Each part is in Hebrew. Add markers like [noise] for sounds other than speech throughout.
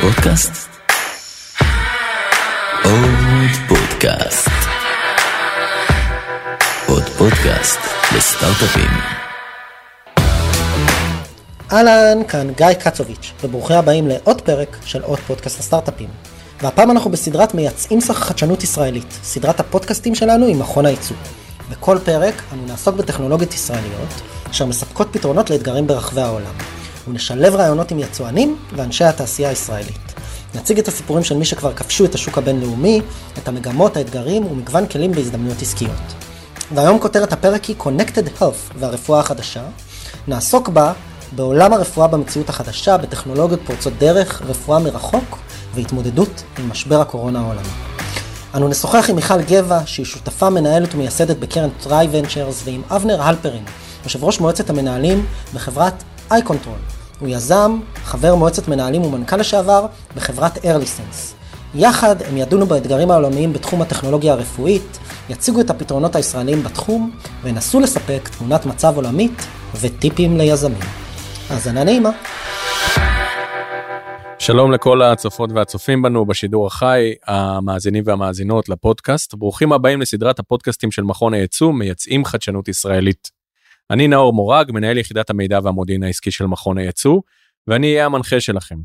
פודקאסט? עוד פודקאסט. עוד פודקאסט לסטארט-אפים. אהלן, כאן גיא קצוביץ', וברוכים הבאים לעוד פרק של עוד פודקאסט לסטארט-אפים. והפעם אנחנו בסדרת מייצאים חדשנות ישראלית, סדרת הפודקאסטים שלנו עם מכון הייצוא. בכל פרק אנו נעסוק בטכנולוגיות ישראליות, אשר מספקות פתרונות לאתגרים ברחבי העולם. ונשלב רעיונות עם יצואנים ואנשי התעשייה הישראלית. נציג את הסיפורים של מי שכבר כבשו את השוק הבינלאומי, את המגמות, האתגרים ומגוון כלים בהזדמנויות עסקיות. והיום כותרת הפרק היא Connected Health והרפואה החדשה. נעסוק בה בעולם הרפואה במציאות החדשה, בטכנולוגיות פורצות דרך, רפואה מרחוק והתמודדות עם משבר הקורונה העולמי. אנו נשוחח עם מיכל גבע, שהיא שותפה מנהלת ומייסדת בקרן טריי ונצ'רס, ועם אבנר הלפרין, יושב ראש מועצת המנהלים בחברת אייקונטרול. הוא יזם, חבר מועצת מנהלים ומנכ"ל לשעבר בחברת ארליסנס. יחד הם ידונו באתגרים העולמיים בתחום הטכנולוגיה הרפואית, יציגו את הפתרונות הישראליים בתחום, וינסו לספק תמונת מצב עולמית וטיפים ליזמים. האזנה נעימה. שלום לכל הצופות והצופים בנו בשידור החי, המאזינים והמאזינות לפודקאסט. ברוכים הבאים לסדרת הפודקאסטים של מכון הייצוא, מייצאים חדשנות ישראלית. אני נאור מורג, מנהל יחידת המידע והמודיעין העסקי של מכון הייצוא, ואני אהיה המנחה שלכם.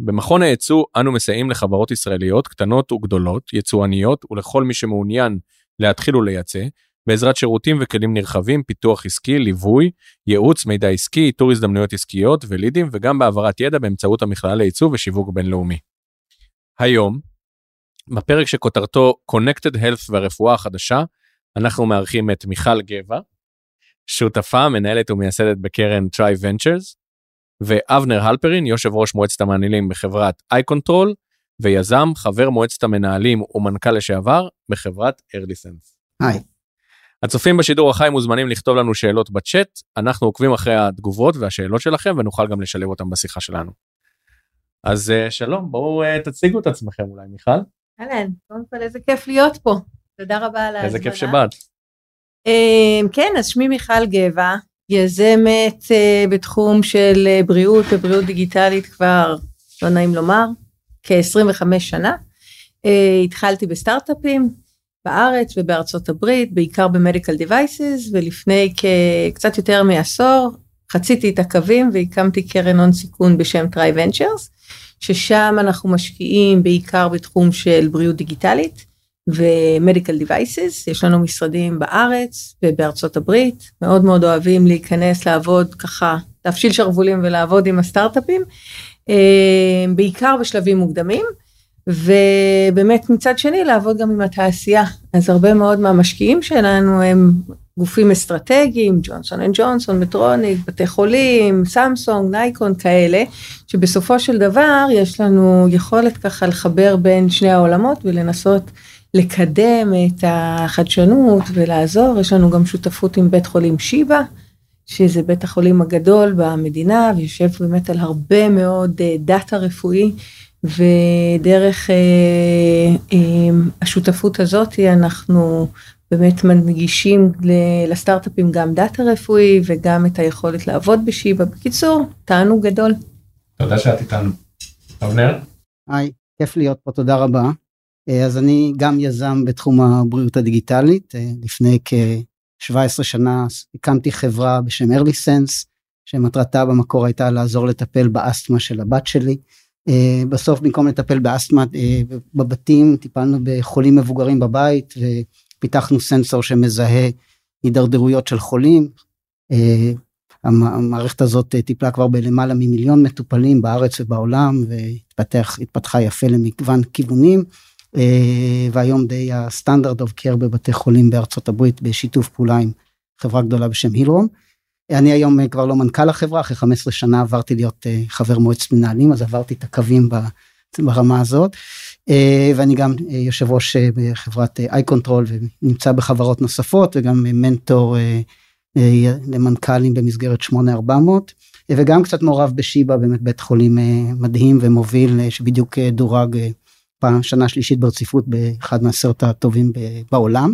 במכון הייצוא אנו מסייעים לחברות ישראליות קטנות וגדולות, יצואניות ולכל מי שמעוניין להתחיל ולייצא, בעזרת שירותים וכלים נרחבים, פיתוח עסקי, ליווי, ייעוץ, מידע עסקי, איתור הזדמנויות עסקיות ולידים, וגם בהעברת ידע באמצעות המכללה לייצוא ושיווק בינלאומי. היום, בפרק שכותרתו Connected Health והרפואה החדשה, אנחנו מארחים את מיכל גבע, שותפה, מנהלת ומייסדת בקרן Triventures, ואבנר הלפרין, יושב ראש מועצת המנהלים בחברת אייקונטרול, ויזם, חבר מועצת המנהלים ומנכ"ל לשעבר בחברת ארליסנס. היי. הצופים בשידור החי מוזמנים לכתוב לנו שאלות בצ'אט, אנחנו עוקבים אחרי התגובות והשאלות שלכם ונוכל גם לשלב אותם בשיחה שלנו. אז אה, שלום, בואו אה, תציגו את עצמכם אולי, מיכל. אהלן, קודם כל איזה כיף להיות פה. תודה רבה על ההזמנה. איזה כיף שבאת. Um, כן, אז שמי מיכל גבע, יזמת uh, בתחום של uh, בריאות ובריאות דיגיטלית כבר, לא נעים לומר, כ-25 שנה. Uh, התחלתי בסטארט-אפים בארץ ובארצות הברית, בעיקר במדיקל דיווייסס, ולפני קצת יותר מעשור חציתי את הקווים והקמתי קרן הון סיכון בשם טריי ונצ'רס, ששם אנחנו משקיעים בעיקר בתחום של בריאות דיגיטלית. ו medical devices, יש לנו משרדים בארץ ובארצות הברית, מאוד מאוד אוהבים להיכנס לעבוד ככה, להפשיל שרוולים ולעבוד עם הסטארט-אפים, בעיקר בשלבים מוקדמים, ובאמת מצד שני לעבוד גם עם התעשייה, אז הרבה מאוד מהמשקיעים שלנו הם גופים אסטרטגיים, ג'ונסון אנד ג'ונסון, מטרוניק, בתי חולים, סמסונג, ניקון כאלה, שבסופו של דבר יש לנו יכולת ככה לחבר בין שני העולמות ולנסות לקדם את החדשנות ולעזור, יש לנו גם שותפות עם בית חולים שיבא, שזה בית החולים הגדול במדינה, ויושב באמת על הרבה מאוד דאטה רפואי, ודרך אה, אה, השותפות הזאת אנחנו באמת מנגישים לסטארט-אפים גם דאטה רפואי וגם את היכולת לעבוד בשיבא. בקיצור, תענוג גדול. תודה שאת איתנו. אבנר? היי, כיף להיות פה, תודה רבה. אז אני גם יזם בתחום הבריאות הדיגיטלית. לפני כ-17 שנה הקמתי חברה בשם ארליסנס, שמטרתה במקור הייתה לעזור לטפל באסתמה של הבת שלי. בסוף במקום לטפל באסתמה בבתים, טיפלנו בחולים מבוגרים בבית ופיתחנו סנסור שמזהה הידרדרויות של חולים. המערכת הזאת טיפלה כבר בלמעלה ממיליון מטופלים בארץ ובעולם והתפתחה יפה למגוון כיוונים. והיום די ה standard of care בבתי חולים בארצות הברית בשיתוף פעולה עם חברה גדולה בשם הילרום. אני היום כבר לא מנכ"ל החברה, אחרי 15 שנה עברתי להיות חבר מועצת מנהלים, אז עברתי את הקווים ברמה הזאת. ואני גם יושב ראש בחברת אייקונטרול ונמצא בחברות נוספות וגם מנטור למנכ"לים במסגרת 8400 וגם קצת מעורב בשיבא באמת בית חולים מדהים ומוביל שבדיוק דורג פעם שנה שלישית ברציפות באחד מעשרת הטובים בעולם.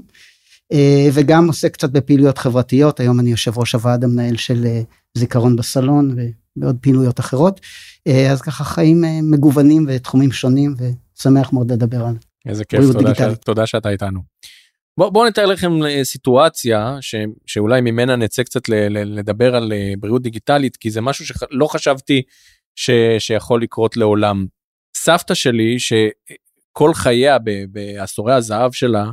וגם עושה קצת בפעילויות חברתיות היום אני יושב ראש הוועד המנהל של זיכרון בסלון בעוד פעילויות אחרות. אה, אז ככה חיים אה, מגוונים ותחומים שונים ושמח מאוד לדבר על איזה כיף, תודה, ש... תודה שאתה איתנו. בואו בוא נתאר לכם אה, סיטואציה ש... שאולי ממנה נצא קצת ל... ל... לדבר על אה, בריאות דיגיטלית, כי זה משהו שלא חשבתי ש... שיכול לקרות לעולם. סבתא שלי, שכל חייה. בעשורי הזהב שלה,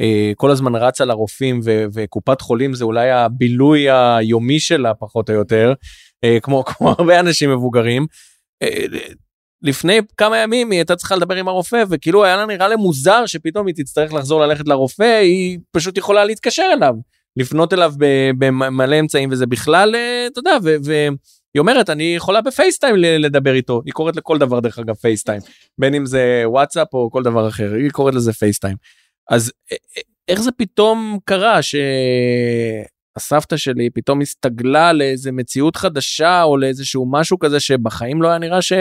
אה, כל הזמן רצה לרופאים. וקופת חולים זה אולי הבילוי היומי שלה פחות או יותר, אה, כמו, [laughs] כמו הרבה אנשים מבוגרים. אה, לפני כמה ימים היא הייתה צריכה לדבר עם הרופא וכאילו היה לה נראה לה מוזר שפתאום היא תצטרך לחזור ללכת לרופא היא פשוט יכולה להתקשר אליו לפנות אליו במלא אמצעים וזה בכלל אתה יודע והיא אומרת אני יכולה בפייסטיים לדבר איתו היא קוראת לכל דבר דרך אגב פייסטיים בין אם זה וואטסאפ או כל דבר אחר היא קוראת לזה פייסטיים אז אה, אה, איך זה פתאום קרה שהסבתא שלי פתאום הסתגלה לאיזה מציאות חדשה או לאיזשהו משהו כזה שבחיים לא היה נראה ש...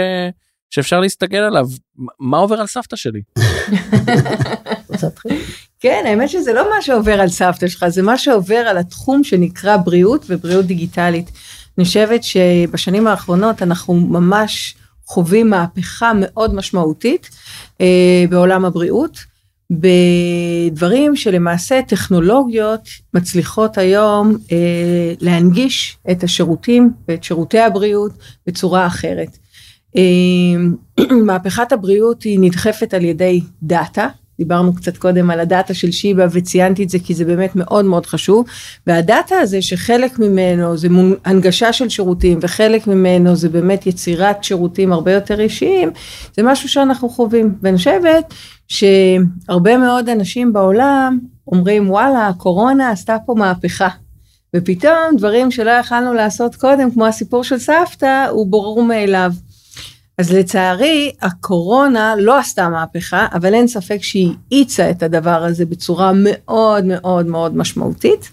שאפשר להסתכל עליו מה עובר על סבתא שלי. כן, האמת שזה לא מה שעובר על סבתא שלך, זה מה שעובר על התחום שנקרא בריאות ובריאות דיגיטלית. אני חושבת שבשנים האחרונות אנחנו ממש חווים מהפכה מאוד משמעותית אה, בעולם הבריאות, בדברים שלמעשה טכנולוגיות מצליחות היום אה, להנגיש את השירותים ואת שירותי הבריאות בצורה אחרת. אה, [clears throat] מהפכת הבריאות היא נדחפת על ידי דאטה, דיברנו קצת קודם על הדאטה של שיבא וציינתי את זה כי זה באמת מאוד מאוד חשוב. והדאטה הזה שחלק ממנו זה הנגשה של שירותים וחלק ממנו זה באמת יצירת שירותים הרבה יותר אישיים זה משהו שאנחנו חווים. ואני חושבת שהרבה מאוד אנשים בעולם אומרים וואלה הקורונה עשתה פה מהפכה. ופתאום דברים שלא יכלנו לעשות קודם כמו הסיפור של סבתא הוא ברור מאליו. אז לצערי הקורונה לא עשתה מהפכה אבל אין ספק שהיא האיצה את הדבר הזה בצורה מאוד מאוד מאוד משמעותית.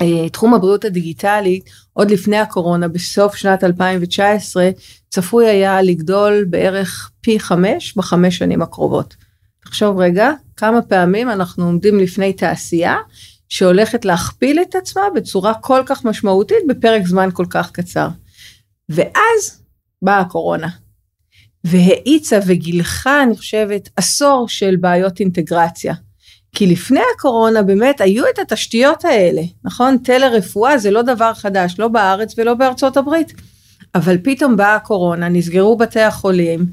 אה, תחום הבריאות הדיגיטלית עוד לפני הקורונה בסוף שנת 2019 צפוי היה לגדול בערך פי חמש בחמש שנים הקרובות. תחשוב רגע כמה פעמים אנחנו עומדים לפני תעשייה שהולכת להכפיל את עצמה בצורה כל כך משמעותית בפרק זמן כל כך קצר. ואז באה הקורונה. והאיצה וגילחה, אני חושבת, עשור של בעיות אינטגרציה. כי לפני הקורונה באמת היו את התשתיות האלה, נכון? טלרפואה זה לא דבר חדש, לא בארץ ולא בארצות הברית. אבל פתאום באה הקורונה, נסגרו בתי החולים,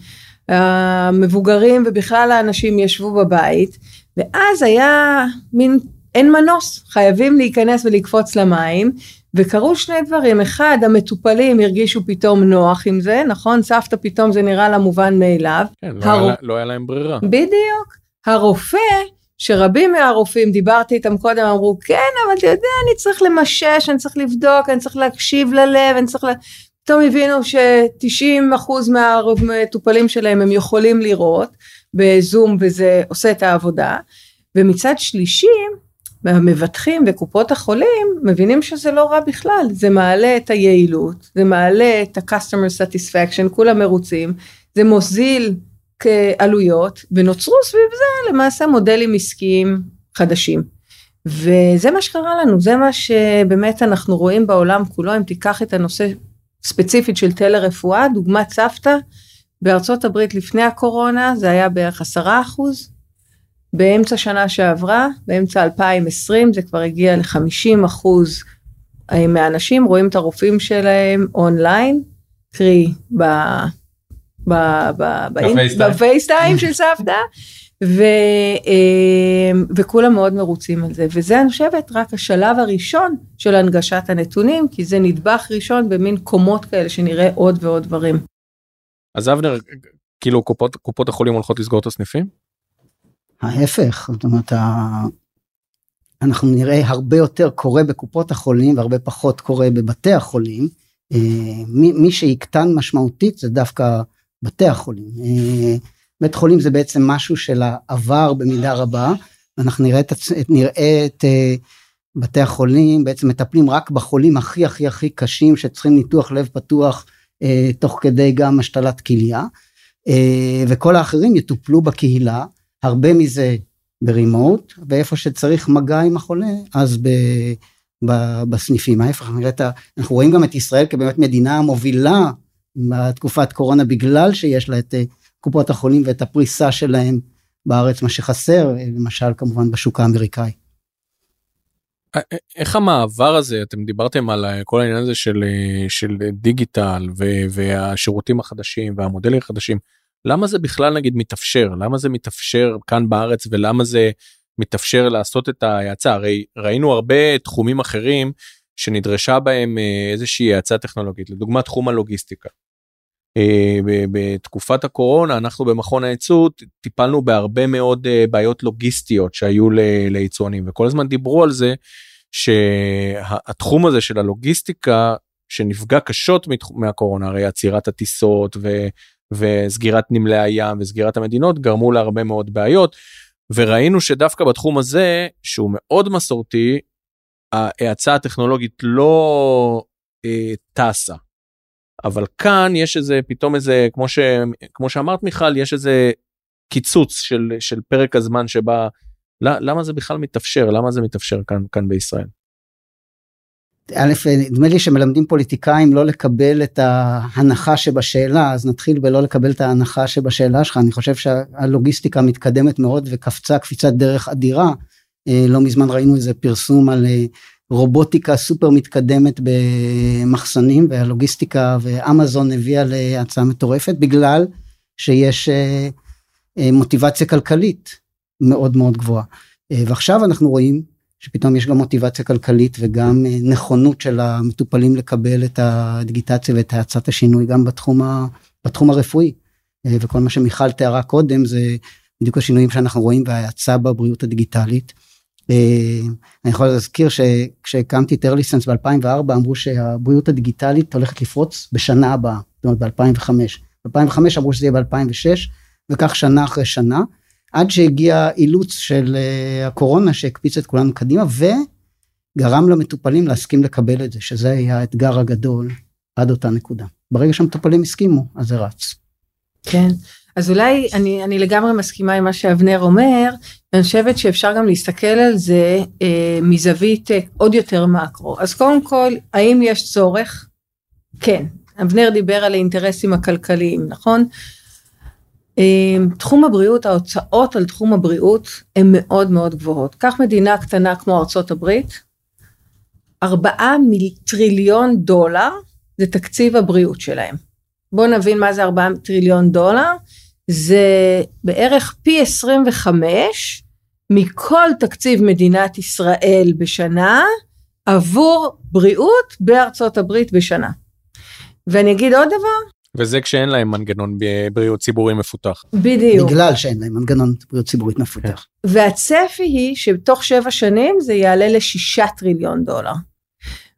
המבוגרים ובכלל האנשים ישבו בבית, ואז היה מין, אין מנוס, חייבים להיכנס ולקפוץ למים, וקרו שני דברים, אחד המטופלים הרגישו פתאום נוח עם זה, נכון? סבתא פתאום זה נראה לה מובן מאליו. כן, לא, הר- היה, לה- לא היה להם ברירה. בדיוק. הרופא, שרבים מהרופאים, דיברתי איתם קודם, אמרו, כן, אבל אתה יודע, אני צריך למשש, אני צריך לבדוק, אני צריך להקשיב ללב, אני צריך ל... פתאום הבינו ש-90% מהמטופלים שלהם הם יכולים לראות בזום וזה עושה את העבודה. ומצד שלישי, המבטחים וקופות החולים מבינים שזה לא רע בכלל, זה מעלה את היעילות, זה מעלה את ה-customer satisfaction, כולם מרוצים, זה מוזיל כעלויות, ונוצרו סביב זה למעשה מודלים עסקיים חדשים. וזה מה שקרה לנו, זה מה שבאמת אנחנו רואים בעולם כולו, אם תיקח את הנושא ספציפית של טלרפואה, דוגמת סבתא, בארצות הברית לפני הקורונה זה היה בערך עשרה אחוז, באמצע שנה שעברה, באמצע 2020 זה כבר הגיע ל-50 אחוז אה, מהאנשים רואים את הרופאים שלהם אונליין, קרי ב... ב... ב... בפייסטיים. בפייסטיים של סבתא, ו... אה, וכולם מאוד מרוצים על זה, וזה אני חושבת רק השלב הראשון של הנגשת הנתונים, כי זה נדבך ראשון במין קומות כאלה שנראה עוד ועוד דברים. אז אבנר, כאילו קופות, קופות החולים הולכות לסגור את הסניפים? ההפך, זאת אומרת, אנחנו נראה הרבה יותר קורה בקופות החולים והרבה פחות קורה בבתי החולים. אה, מי, מי שיקטן משמעותית זה דווקא בתי החולים. אה, בית חולים זה בעצם משהו של העבר במידה רבה. אנחנו נראה את, נראה את אה, בתי החולים בעצם מטפלים רק בחולים הכי הכי הכי קשים שצריכים ניתוח לב פתוח תוך כדי גם השתלת כליה. וכל האחרים יטופלו בקהילה. הרבה מזה ברימוט ואיפה שצריך מגע עם החולה אז ב, ב- בסניפים, ההפך, אנחנו רואים גם את ישראל כבאמת מדינה מובילה בתקופת קורונה בגלל שיש לה את אה, קופות החולים ואת הפריסה שלהם בארץ, מה שחסר, אה, למשל כמובן בשוק האמריקאי. איך המעבר הזה אתם דיברתם על כל העניין הזה של של דיגיטל ו, והשירותים החדשים והמודלים החדשים למה זה בכלל נגיד מתאפשר? למה זה מתאפשר כאן בארץ ולמה זה מתאפשר לעשות את ההאצה? הרי ראינו הרבה תחומים אחרים שנדרשה בהם איזושהי האצה טכנולוגית. לדוגמה תחום הלוגיסטיקה. בתקופת הקורונה אנחנו במכון הייצוא טיפלנו בהרבה מאוד בעיות לוגיסטיות שהיו ליצואנים וכל הזמן דיברו על זה שהתחום הזה של הלוגיסטיקה שנפגע קשות מהקורונה הרי עצירת הטיסות ו, וסגירת נמלי הים וסגירת המדינות גרמו להרבה מאוד בעיות וראינו שדווקא בתחום הזה שהוא מאוד מסורתי ההאצה הטכנולוגית לא אה, טסה. אבל כאן יש איזה פתאום איזה כמו ש כמו שאמרת מיכל יש איזה קיצוץ של של פרק הזמן שבה למה זה בכלל מתאפשר למה זה מתאפשר כאן כאן בישראל. א', נדמה לי שמלמדים פוליטיקאים לא לקבל את ההנחה שבשאלה, אז נתחיל בלא לקבל את ההנחה שבשאלה שלך. אני חושב שהלוגיסטיקה מתקדמת מאוד וקפצה קפיצת דרך אדירה. אה, לא מזמן ראינו איזה פרסום על אה, רובוטיקה סופר מתקדמת במחסנים והלוגיסטיקה ואמזון הביאה להצעה מטורפת בגלל שיש אה, מוטיבציה כלכלית מאוד מאוד גבוהה. ועכשיו אנחנו רואים שפתאום יש גם מוטיבציה כלכלית וגם אה, נכונות של המטופלים לקבל את הדיגיטציה ואת האצת השינוי גם בתחום, ה, בתחום הרפואי. אה, וכל מה שמיכל תיארה קודם זה בדיוק השינויים שאנחנו רואים וההאצה בבריאות הדיגיטלית. אה, אני יכול להזכיר שכשהקמתי את ארליסנס ב-2004 אמרו שהבריאות הדיגיטלית הולכת לפרוץ בשנה הבאה, זאת אומרת ב-2005. ב-2005 אמרו שזה יהיה ב-2006 וכך שנה אחרי שנה. עד שהגיע אילוץ של אה, הקורונה שהקפיץ את כולנו קדימה וגרם למטופלים להסכים לקבל את זה, שזה היה האתגר הגדול עד אותה נקודה. ברגע שהמטופלים הסכימו, אז זה רץ. כן. אז אולי אני, אני לגמרי מסכימה עם מה שאבנר אומר, ואני חושבת שאפשר גם להסתכל על זה אה, מזווית אה, עוד יותר מקרו. אז קודם כל, האם יש צורך? כן. אבנר דיבר על האינטרסים הכלכליים, נכון? אמ, תחום הבריאות, ההוצאות על תחום הבריאות הן מאוד מאוד גבוהות. קח מדינה קטנה כמו ארצות הברית, ארבעה טריליון דולר זה תקציב הבריאות שלהם. בואו נבין מה זה ארבעה טריליון דולר, זה בערך פי 25 מכל תקציב מדינת ישראל בשנה עבור בריאות בארצות הברית בשנה. ואני אגיד עוד דבר, וזה כשאין להם מנגנון בריאות ציבורי מפותח. בדיוק. בגלל שאין להם מנגנון בריאות ציבורית מפותח. כן. והצפי היא שבתוך שבע שנים זה יעלה לשישה טריליון דולר.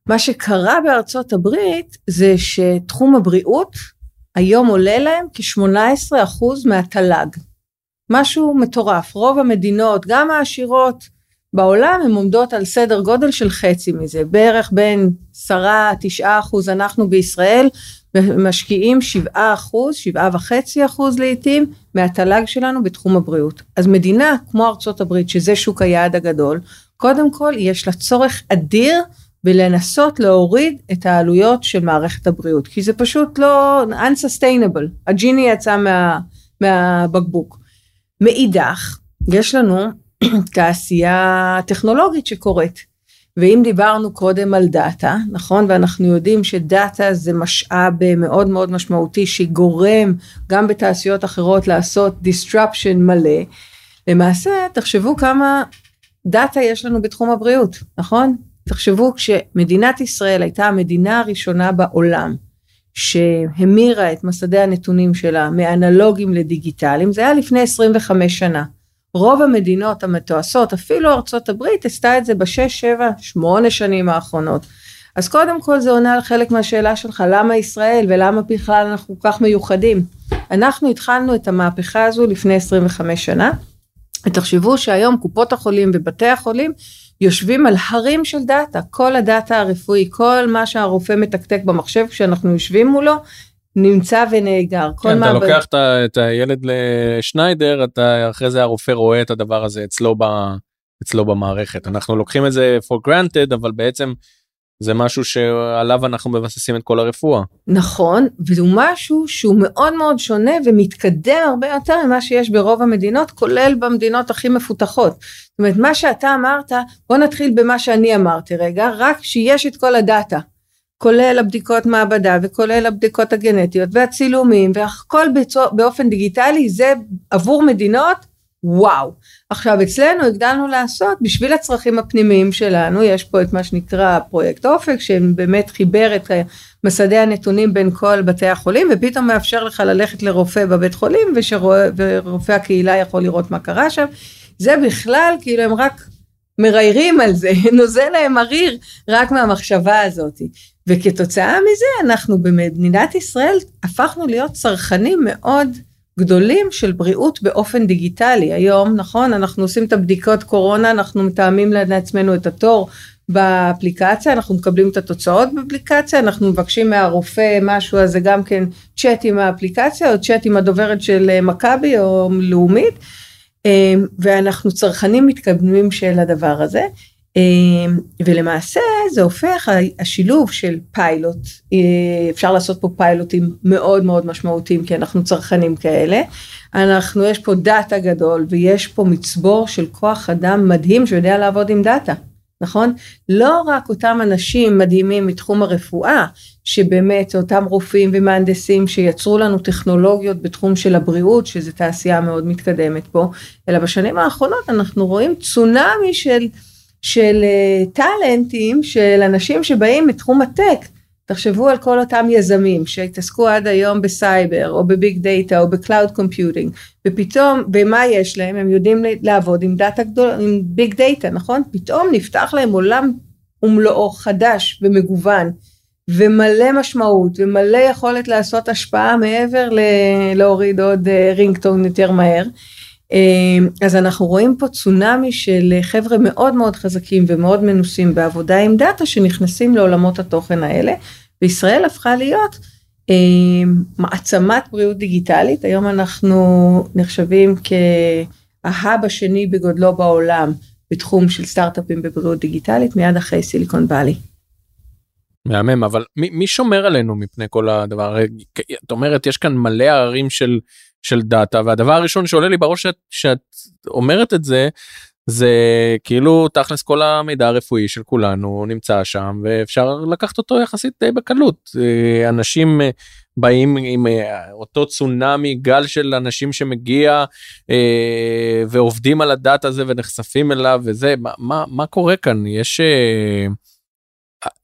מה שקרה בארצות הברית זה שתחום הבריאות היום עולה להם כ-18% מהתל"ג. משהו מטורף. רוב המדינות, גם העשירות בעולם, הן עומדות על סדר גודל של חצי מזה, בערך בין 10-9 אחוז אנחנו בישראל משקיעים 7 אחוז, 7 וחצי אחוז לעתים, מהתל"ג שלנו בתחום הבריאות. אז מדינה כמו ארצות הברית, שזה שוק היעד הגדול, קודם כל יש לה צורך אדיר בלנסות להוריד את העלויות של מערכת הבריאות, כי זה פשוט לא unsustainable, הג'יני יצא מה, מהבקבוק. מאידך, יש לנו תעשייה טכנולוגית שקורית. ואם דיברנו קודם על דאטה, נכון? ואנחנו יודעים שדאטה זה משאב מאוד מאוד משמעותי שגורם גם בתעשיות אחרות לעשות disruption מלא, למעשה תחשבו כמה דאטה יש לנו בתחום הבריאות, נכון? תחשבו כשמדינת ישראל הייתה המדינה הראשונה בעולם שהמירה את מסדי הנתונים שלה מאנלוגים לדיגיטליים, זה היה לפני 25 שנה. רוב המדינות המתועשות, אפילו ארצות הברית, עשתה את זה בשש, שבע, שמונה שנים האחרונות. אז קודם כל זה עונה על חלק מהשאלה שלך, למה ישראל ולמה בכלל אנחנו כל כך מיוחדים. אנחנו התחלנו את המהפכה הזו לפני 25 שנה, ותחשבו שהיום קופות החולים ובתי החולים יושבים על הרים של דאטה, כל הדאטה הרפואי, כל מה שהרופא מתקתק במחשב כשאנחנו יושבים מולו, נמצא ונאגר. כן, אתה לוקח את הילד לשניידר, אתה אחרי זה הרופא רואה את הדבר הזה אצלו אצלו במערכת. אנחנו לוקחים את זה for granted, אבל בעצם זה משהו שעליו אנחנו מבססים את כל הרפואה. נכון, והוא משהו שהוא מאוד מאוד שונה ומתקדם הרבה יותר ממה שיש ברוב המדינות, כולל במדינות הכי מפותחות. זאת אומרת, מה שאתה אמרת, בוא נתחיל במה שאני אמרתי רגע, רק שיש את כל הדאטה. כולל הבדיקות מעבדה וכולל הבדיקות הגנטיות והצילומים והכל באופן דיגיטלי זה עבור מדינות וואו. עכשיו אצלנו הגדלנו לעשות בשביל הצרכים הפנימיים שלנו יש פה את מה שנקרא פרויקט אופק שבאמת חיבר את מסדי הנתונים בין כל בתי החולים ופתאום מאפשר לך ללכת לרופא בבית חולים ושרופא, הקהילה יכול לראות מה קרה שם. זה בכלל כאילו הם רק מריירים על זה [laughs] נוזל להם מריר רק מהמחשבה הזאת וכתוצאה מזה אנחנו במדינת ישראל הפכנו להיות צרכנים מאוד גדולים של בריאות באופן דיגיטלי. היום, נכון, אנחנו עושים את הבדיקות קורונה, אנחנו מתאמים לעצמנו את התור באפליקציה, אנחנו מקבלים את התוצאות באפליקציה, אנחנו מבקשים מהרופא משהו, אז זה גם כן צ'אט עם האפליקציה, או צ'אט עם הדוברת של מכבי או לאומית, אה, ואנחנו צרכנים מתקדמים של הדבר הזה. אמ, ולמעשה זה הופך השילוב של פיילוט אה, אפשר לעשות פה פיילוטים מאוד מאוד משמעותיים כי אנחנו צרכנים כאלה. אנחנו יש פה data גדול ויש פה מצבור של כוח אדם מדהים שיודע לעבוד עם data נכון? לא רק אותם אנשים מדהימים מתחום הרפואה שבאמת אותם רופאים ומהנדסים שיצרו לנו טכנולוגיות בתחום של הבריאות שזה תעשייה מאוד מתקדמת פה אלא בשנים האחרונות אנחנו רואים צונאמי של של אה, טאלנטים של אנשים שבאים מתחום הטק. תחשבו על כל אותם יזמים שהתעסקו עד היום בסייבר או ב big data או ב cloud computing ופתאום במה יש להם? הם יודעים לעבוד עם data גדול עם big data נכון? פתאום נפתח להם עולם ומלואו חדש ומגוון ומלא משמעות ומלא יכולת לעשות השפעה מעבר להוריד עוד רינגטון אה, יותר מהר אז אנחנו רואים פה צונאמי של חבר'ה מאוד מאוד חזקים ומאוד מנוסים בעבודה עם דאטה שנכנסים לעולמות התוכן האלה וישראל הפכה להיות אמ, מעצמת בריאות דיגיטלית היום אנחנו נחשבים כהאב השני בגודלו בעולם בתחום של סטארט-אפים בבריאות דיגיטלית מיד אחרי סיליקון וואלי. מהמם אבל מי, מי שומר עלינו מפני כל הדבר את אומרת יש כאן מלא ערים של של דאטה והדבר הראשון שעולה לי בראש שאת, שאת אומרת את זה זה כאילו תכלס כל המידע הרפואי של כולנו נמצא שם ואפשר לקחת אותו יחסית די בקלות אה, אנשים אה, באים עם אה, אותו צונאמי גל של אנשים שמגיע ועובדים על הדאטה הזה ונחשפים אליו וזה מה מה, מה קורה כאן יש.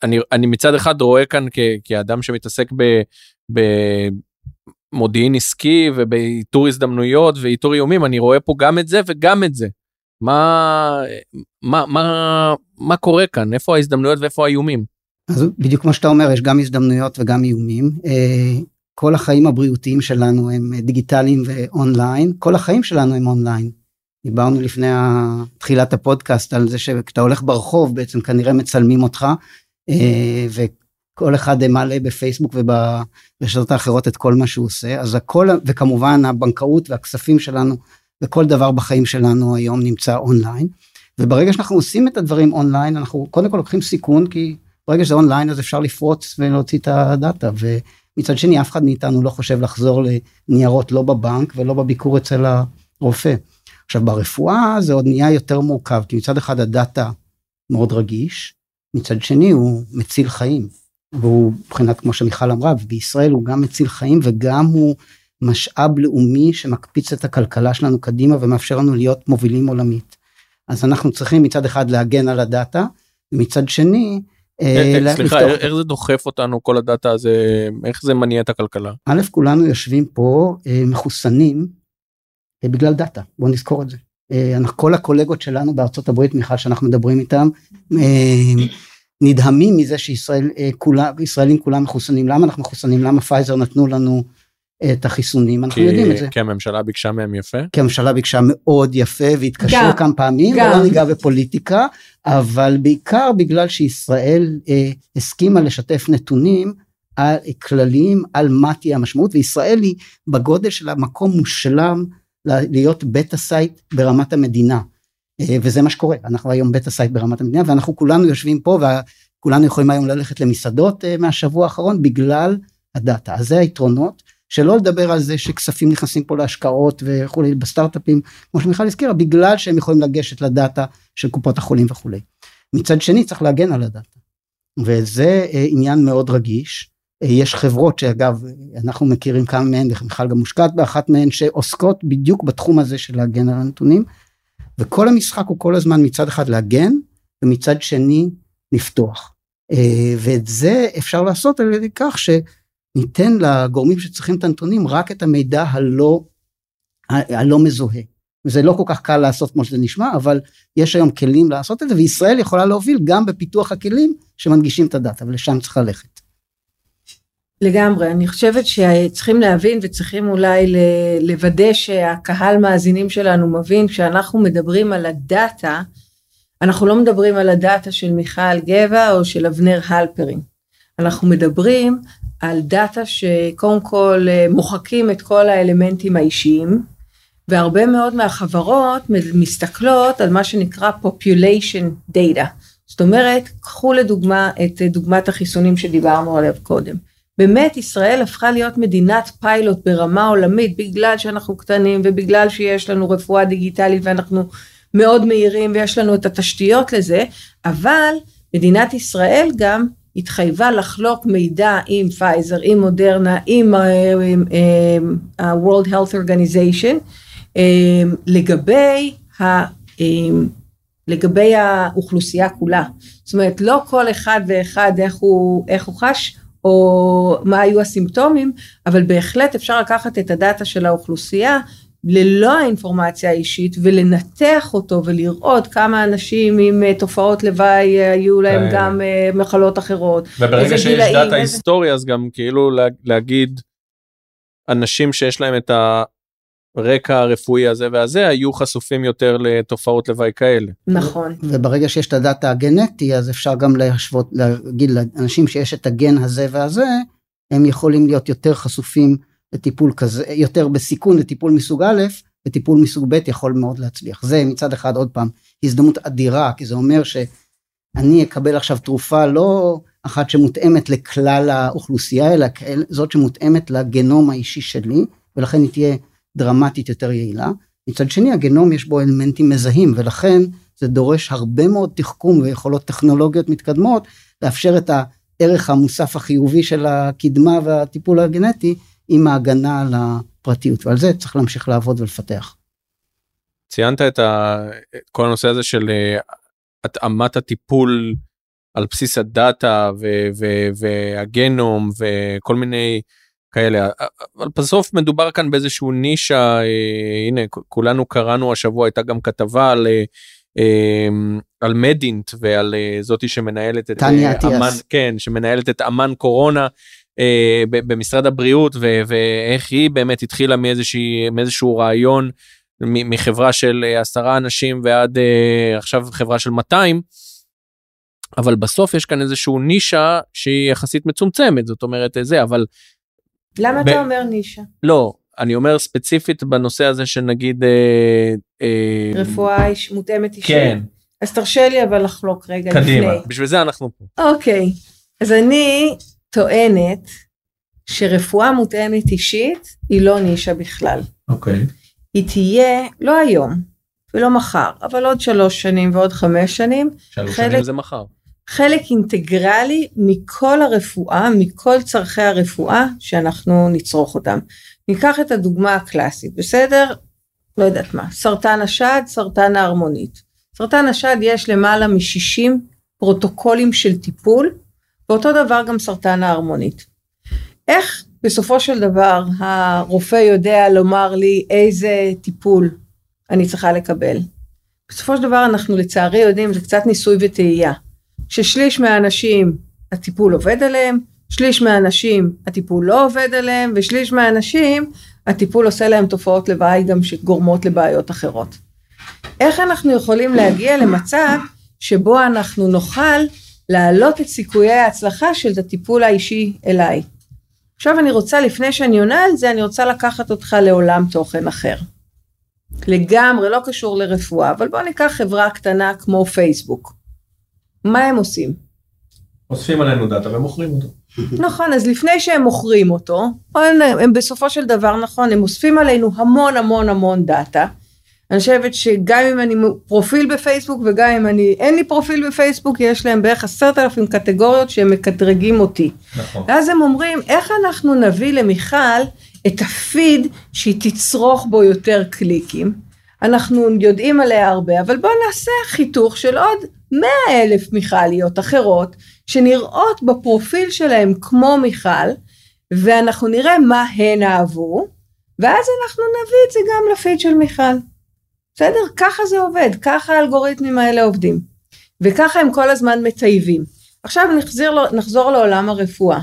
אני אני מצד אחד רואה כאן כ, כאדם שמתעסק ב, ב, מודיעין עסקי ובאיתור הזדמנויות ואיתור איומים אני רואה פה גם את זה וגם את זה. מה מה מה מה קורה כאן איפה ההזדמנויות ואיפה האיומים. אז בדיוק כמו שאתה אומר יש גם הזדמנויות וגם איומים. אה, כל החיים הבריאותיים שלנו הם דיגיטליים ואונליין כל החיים שלנו הם אונליין. דיברנו לפני תחילת הפודקאסט על זה שכשאתה הולך ברחוב בעצם כנראה מצלמים אותך אה, כל אחד מעלה בפייסבוק וברשתות האחרות את כל מה שהוא עושה אז הכל וכמובן הבנקאות והכספים שלנו וכל דבר בחיים שלנו היום נמצא אונליין. וברגע שאנחנו עושים את הדברים אונליין אנחנו קודם כל לוקחים סיכון כי ברגע שזה אונליין אז אפשר לפרוץ ולהוציא את ה data. ומצד שני אף אחד מאיתנו לא חושב לחזור לניירות לא בבנק ולא בביקור אצל הרופא. עכשיו ברפואה זה עוד נהיה יותר מורכב כי מצד אחד הדאטה מאוד רגיש מצד שני הוא מציל חיים והוא מבחינת כמו שמיכל אמרה בישראל הוא גם מציל חיים וגם הוא משאב לאומי שמקפיץ את הכלכלה שלנו קדימה ומאפשר לנו להיות מובילים עולמית. אז אנחנו צריכים מצד אחד להגן על הדאטה ומצד שני אה, אה, סליחה איך זה דוחף אותנו כל הדאטה הזה איך זה מניע את הכלכלה. א' כולנו יושבים פה אה, מחוסנים בגלל data בוא נזכור את זה. כל הקולגות שלנו בארצות הברית מיכל שאנחנו מדברים איתם נדהמים מזה שישראל אה, כולה ישראלים כולם מחוסנים למה אנחנו מחוסנים למה פייזר נתנו לנו אה, את החיסונים אנחנו כי, יודעים את זה. כי הממשלה ביקשה מהם יפה? כי הממשלה ביקשה מאוד יפה והתקשרו כמה פעמים גם. ולא ניגע בפוליטיקה אבל בעיקר בגלל שישראל אה, הסכימה לשתף נתונים על כלליים על מה תהיה המשמעות וישראל היא בגודל של המקום מושלם להיות beta site ברמת המדינה. אה, וזה מה שקורה, אנחנו היום beta site ברמת המדינה, ואנחנו כולנו יושבים פה, וכולנו יכולים היום ללכת למסעדות אה, מהשבוע האחרון, בגלל ה data. אז זה היתרונות, שלא לדבר על זה שכספים נכנסים פה להשקעות וכולי בסטארט-אפים, כמו שמיכל הזכירה, בגלל שהם יכולים לגשת ל data של קופות החולים וכולי. מצד שני צריך להגן על הדאטה. וזה אה, עניין מאוד רגיש. יש חברות שאגב אנחנו מכירים כמה מהן ומיכל גם מושקעת באחת מהן שעוסקות בדיוק בתחום הזה של להגן על הנתונים. וכל המשחק הוא כל הזמן מצד אחד להגן ומצד שני לפתוח. אה, ואת זה אפשר לעשות על ידי כך שניתן לגורמים שצריכים את הנתונים רק את המידע הלא, הלא מזוהה. וזה לא כל כך קל לעשות כמו שזה נשמע, אבל יש היום כלים לעשות את זה, וישראל יכולה להוביל גם בפיתוח הכלים שמנגישים את הדאטה, ולשם צריך ללכת. לגמרי, אני חושבת שצריכים להבין וצריכים אולי לוודא שהקהל מאזינים שלנו מבין, כשאנחנו מדברים על הדאטה, אנחנו לא מדברים על הדאטה של מיכל גבע או של אבנר הלפרין. אנחנו מדברים על דאטה שקודם כל מוחקים את כל האלמנטים האישיים, והרבה מאוד מהחברות מסתכלות על מה שנקרא population data. זאת אומרת, קחו לדוגמה את דוגמת החיסונים שדיברנו עליו קודם. באמת ישראל הפכה להיות מדינת פיילוט ברמה עולמית בגלל שאנחנו קטנים ובגלל שיש לנו רפואה דיגיטלית ואנחנו מאוד מהירים ויש לנו את התשתיות לזה, אבל מדינת ישראל גם התחייבה לחלוק מידע עם פייזר, עם מודרנה, עם ה-World Health Organization אמ, לגבי, ה, לגבי האוכלוסייה כולה. זאת אומרת, לא כל אחד ואחד איך הוא, איך הוא חש, או מה היו הסימפטומים, אבל בהחלט אפשר לקחת את הדאטה של האוכלוסייה ללא האינפורמציה האישית ולנתח אותו ולראות כמה אנשים עם אה, תופעות לוואי אה, היו להם גם אה, מחלות אחרות. וברגע שיש גילאים, דאטה איזה... היסטורי אז גם כאילו להגיד אנשים שיש להם את ה... הרקע הרפואי הזה והזה היו חשופים יותר לתופעות לוואי כאלה. נכון. וברגע שיש את הדאטה הגנטי אז אפשר גם להשוות, להגיד לאנשים שיש את הגן הזה והזה, הם יכולים להיות יותר חשופים לטיפול כזה, יותר בסיכון לטיפול מסוג א', וטיפול מסוג ב' יכול מאוד להצליח. זה מצד אחד עוד פעם הזדמנות אדירה, כי זה אומר שאני אקבל עכשיו תרופה לא אחת שמותאמת לכלל האוכלוסייה, אלא זאת שמותאמת לגנום האישי שלי, ולכן היא תהיה דרמטית יותר יעילה. מצד שני הגנום יש בו אלמנטים מזהים ולכן זה דורש הרבה מאוד תחכום ויכולות טכנולוגיות מתקדמות לאפשר את הערך המוסף החיובי של הקדמה והטיפול הגנטי עם ההגנה על הפרטיות ועל זה צריך להמשיך לעבוד ולפתח. ציינת את, ה... כל הנושא הזה של uh, התאמת הטיפול על בסיס הדאטה ו- ו- והגנום וכל מיני כאלה אבל בסוף מדובר כאן באיזשהו נישה אה, הנה כולנו קראנו השבוע הייתה גם כתבה על אה, אמ, על מדינט ועל אה, זאתי שמנהלת את אה, אמן כן שמנהלת את אמן קורונה אה, במשרד הבריאות ו- ואיך היא באמת התחילה מאיזושהי מאיזשהו רעיון מחברה של עשרה אנשים ועד אה, עכשיו חברה של 200. אבל בסוף יש כאן איזשהו נישה שהיא יחסית מצומצמת זאת אומרת זה אבל למה ב... אתה אומר נישה? לא, אני אומר ספציפית בנושא הזה של נגיד... אה, אה... רפואה איש, מותאמת אישית. כן. אז תרשה לי אבל לחלוק רגע קדימה, לפני. קדימה, בשביל זה אנחנו פה. אוקיי, אז אני טוענת שרפואה מותאמת אישית היא לא נישה בכלל. אוקיי. היא תהיה, לא היום ולא מחר, אבל עוד שלוש שנים ועוד חמש שנים. שלוש חלק... שנים זה מחר. חלק אינטגרלי מכל הרפואה, מכל צורכי הרפואה שאנחנו נצרוך אותם. ניקח את הדוגמה הקלאסית, בסדר? לא יודעת מה, סרטן השד, סרטן ההרמונית. סרטן השד יש למעלה מ-60 פרוטוקולים של טיפול, ואותו דבר גם סרטן ההרמונית. איך בסופו של דבר הרופא יודע לומר לי איזה טיפול אני צריכה לקבל? בסופו של דבר אנחנו לצערי יודעים, זה קצת ניסוי וטעייה. ששליש מהאנשים הטיפול עובד עליהם, שליש מהאנשים הטיפול לא עובד עליהם, ושליש מהאנשים הטיפול עושה להם תופעות לוואי גם שגורמות לבעיות אחרות. איך אנחנו יכולים להגיע למצב שבו אנחנו נוכל להעלות את סיכויי ההצלחה של הטיפול האישי אליי. עכשיו אני רוצה, לפני שאני עונה על זה, אני רוצה לקחת אותך לעולם תוכן אחר. לגמרי לא קשור לרפואה, אבל בואו ניקח חברה קטנה כמו פייסבוק. מה הם עושים? אוספים עלינו data ומוכרים אותו. נכון, אז לפני שהם מוכרים אותו, הם, הם בסופו של דבר, נכון, הם אוספים עלינו המון המון המון data. אני חושבת שגם אם אני פרופיל בפייסבוק וגם אם אני, אין לי פרופיל בפייסבוק, יש להם בערך עשרת אלפים קטגוריות שהם מקטרגים אותי. נכון. ואז הם אומרים, איך אנחנו נביא למיכל את הפיד שהיא תצרוך בו יותר קליקים? אנחנו יודעים עליה הרבה, אבל בואו נעשה חיתוך של עוד 100 אלף מיכליות אחרות, שנראות בפרופיל שלהם כמו מיכל, ואנחנו נראה מה הן אהבו, ואז אנחנו נביא את זה גם לפיד של מיכל. בסדר? ככה זה עובד, ככה האלגוריתמים האלה עובדים. וככה הם כל הזמן מטייבים. עכשיו נחזיר, נחזור לעולם הרפואה.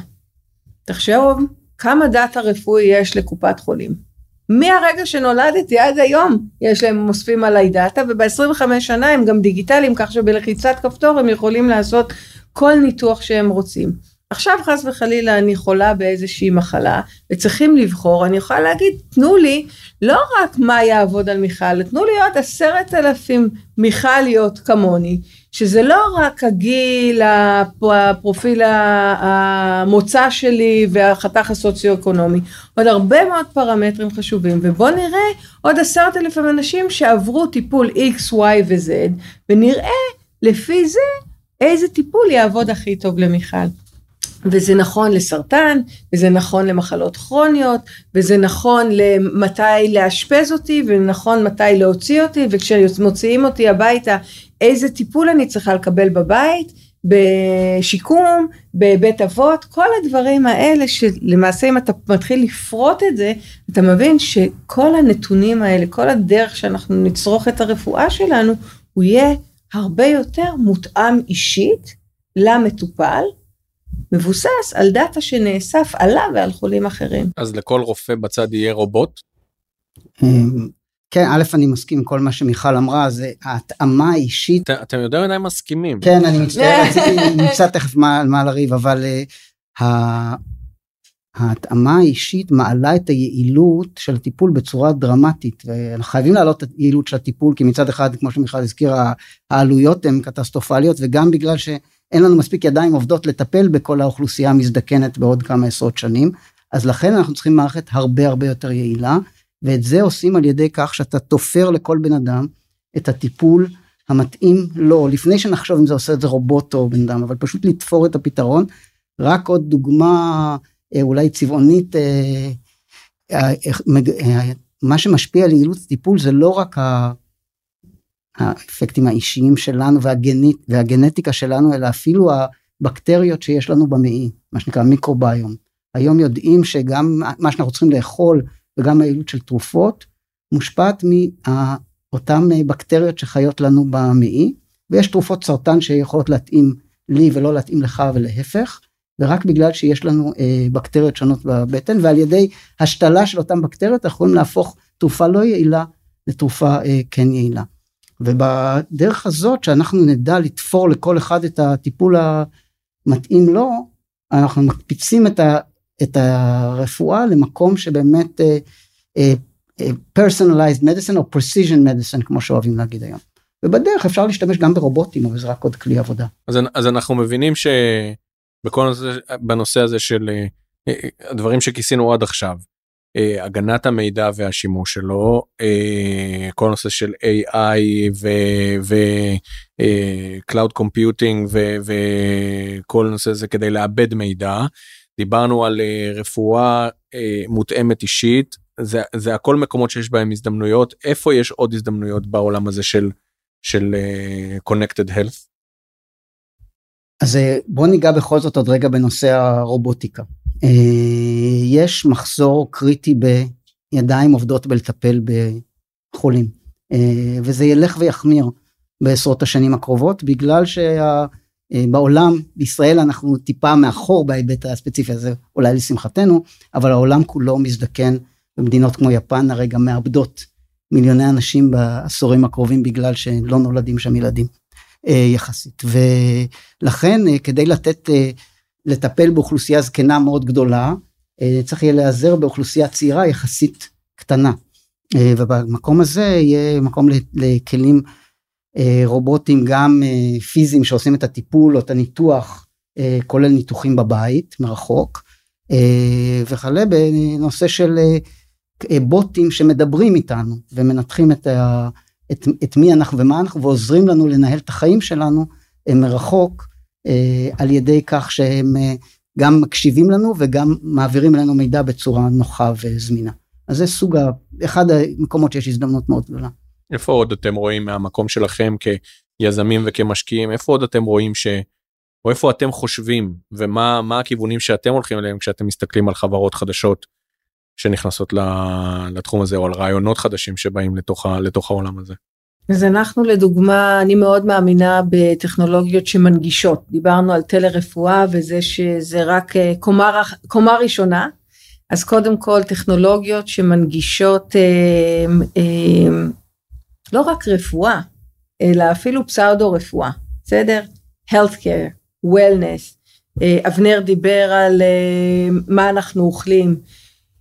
תחשוב כמה דאטה רפואי יש לקופת חולים. מהרגע שנולדתי עד היום יש להם אוספים עליי דאטה וב-25 שנה הם גם דיגיטליים כך שבלחיצת כפתור הם יכולים לעשות כל ניתוח שהם רוצים. עכשיו חס וחלילה אני חולה באיזושהי מחלה וצריכים לבחור, אני יכולה להגיד תנו לי לא רק מה יעבוד על מיכל, תנו לי עוד עשרת אלפים מיכליות כמוני, שזה לא רק הגיל, הפרופיל המוצא שלי והחתך הסוציו-אקונומי, עוד הרבה מאוד פרמטרים חשובים, ובואו נראה עוד עשרת אלפים אנשים שעברו טיפול X, Y ו-Z, ונראה לפי זה איזה טיפול יעבוד הכי טוב למיכל. וזה נכון לסרטן, וזה נכון למחלות כרוניות, וזה נכון למתי לאשפז אותי, ונכון מתי להוציא אותי, וכשמוציאים אותי הביתה, איזה טיפול אני צריכה לקבל בבית, בשיקום, בבית אבות, כל הדברים האלה שלמעשה אם אתה מתחיל לפרוט את זה, אתה מבין שכל הנתונים האלה, כל הדרך שאנחנו נצרוך את הרפואה שלנו, הוא יהיה הרבה יותר מותאם אישית למטופל, מבוסס על דאטה שנאסף עליו ועל חולים אחרים. אז לכל רופא בצד יהיה רובוט? אמ, כן, א', אני מסכים עם כל מה שמיכל אמרה, זה ההתאמה האישית. את, אתם יותר מדי מסכימים. כן, אני מצטער, [laughs] רציתי נמצא תכף מה, לריב, אבל uh, ההתאמה האישית מעלה את היעילות של הטיפול בצורה דרמטית, ואנחנו חייבים להעלות את היעילות של הטיפול, כי מצד אחד, כמו שמיכל הזכירה, העלויות הן קטסטרופליות, וגם בגלל ש... אין לנו מספיק ידיים עובדות לטפל בכל האוכלוסייה המזדקנת בעוד כמה עשרות שנים, אז לכן אנחנו צריכים מערכת הרבה הרבה יותר יעילה, ואת זה עושים על ידי כך שאתה תופר לכל בן אדם את הטיפול המתאים לו, לפני שנחשוב אם זה עושה את זה רובוט או בן אדם, אבל פשוט לתפור את הפתרון. רק עוד דוגמה אה, אולי צבעונית, אה, אה, מה שמשפיע על יעילות הטיפול זה לא רק האפקטים האישיים שלנו והגנית, והגנטיקה שלנו, אלא אפילו הבקטריות שיש לנו במעי, מה שנקרא מיקרוביום. היום יודעים שגם מה שאנחנו צריכים לאכול וגם היעילות של תרופות מושפעת מאותן בקטריות שחיות לנו במעי, ויש תרופות סרטן שיכולות להתאים לי ולא להתאים לך ולהפך, ורק בגלל שיש לנו אה, בקטריות שונות בבטן, ועל ידי השתלה של אותן בקטריות אנחנו יכולים להפוך תרופה לא יעילה לתרופה אה, כן יעילה. ובדרך הזאת שאנחנו נדע לתפור לכל אחד את הטיפול המתאים לו, אנחנו מקפיצים את, ה, את הרפואה למקום שבאמת uh, uh, personalized medicine או precision medicine כמו שאוהבים להגיד היום. ובדרך אפשר להשתמש גם ברובוטים אבל זה רק עוד כלי עבודה. אז, אז אנחנו מבינים שבכל נושא, בנושא הזה של הדברים שכיסינו עד עכשיו הגנת המידע והשימוש שלו, אה, כל נושא של AI ו-Cloud אה, Computing וכל נושא הזה כדי לאבד מידע. דיברנו על רפואה מותאמת אישית, זה, זה הכל מקומות שיש בהם הזדמנויות, איפה יש עוד הזדמנויות בעולם הזה של, של Connected Health? אז בוא ניגע בכל זאת עוד רגע בנושא הרובוטיקה. אה, יש מחסור קריטי בידיים עובדות בלטפל בחולים. אה, וזה ילך ויחמיר בעשרות השנים הקרובות בגלל שבעולם אה, בישראל אנחנו טיפה מאחור בהיבט הספציפי הזה אולי לשמחתנו אבל העולם כולו מזדקן במדינות כמו יפן הרי גם מאבדות מיליוני אנשים בעשורים הקרובים בגלל שלא נולדים שם ילדים יחסית. ולכן כדי לתת לטפל באוכלוסייה זקנה מאוד גדולה, אה, צריך יהיה להיעזר באוכלוסייה צעירה יחסית קטנה. אה, ובמקום הזה יהיה מקום לכלים אה, רובוטים גם פיזיים שעושים את הטיפול או את הניתוח, כולל ניתוחים בבית מרחוק, וכלה בנושא של בוטים שמדברים איתנו ומנתחים את, ה, את, את מי אנחנו ומה אנחנו ועוזרים לנו לנהל את החיים שלנו מרחוק על ידי כך שהם גם מקשיבים לנו וגם מעבירים לנו מידע בצורה נוחה וזמינה. אז זה סוג, ה... אחד המקומות שיש הזדמנות מאוד גדולה. איפה עוד אתם רואים מהמקום שלכם כיזמים וכמשקיעים, איפה עוד אתם רואים ש... או איפה אתם חושבים ומה מה הכיוונים שאתם הולכים אליהם כשאתם מסתכלים על חברות חדשות שנכנסות לתחום הזה או על רעיונות חדשים שבאים לתוך. לתוך העולם הזה. אז אנחנו לדוגמה, אני מאוד מאמינה בטכנולוגיות שמנגישות. דיברנו על טלרפואה וזה שזה רק אה, קומה, קומה ראשונה. אז קודם כל טכנולוגיות שמנגישות אה, אה, לא רק רפואה, אלא אפילו פסאודו רפואה, בסדר? healthcare, wellness, אה, אבנר דיבר על אה, מה אנחנו אוכלים,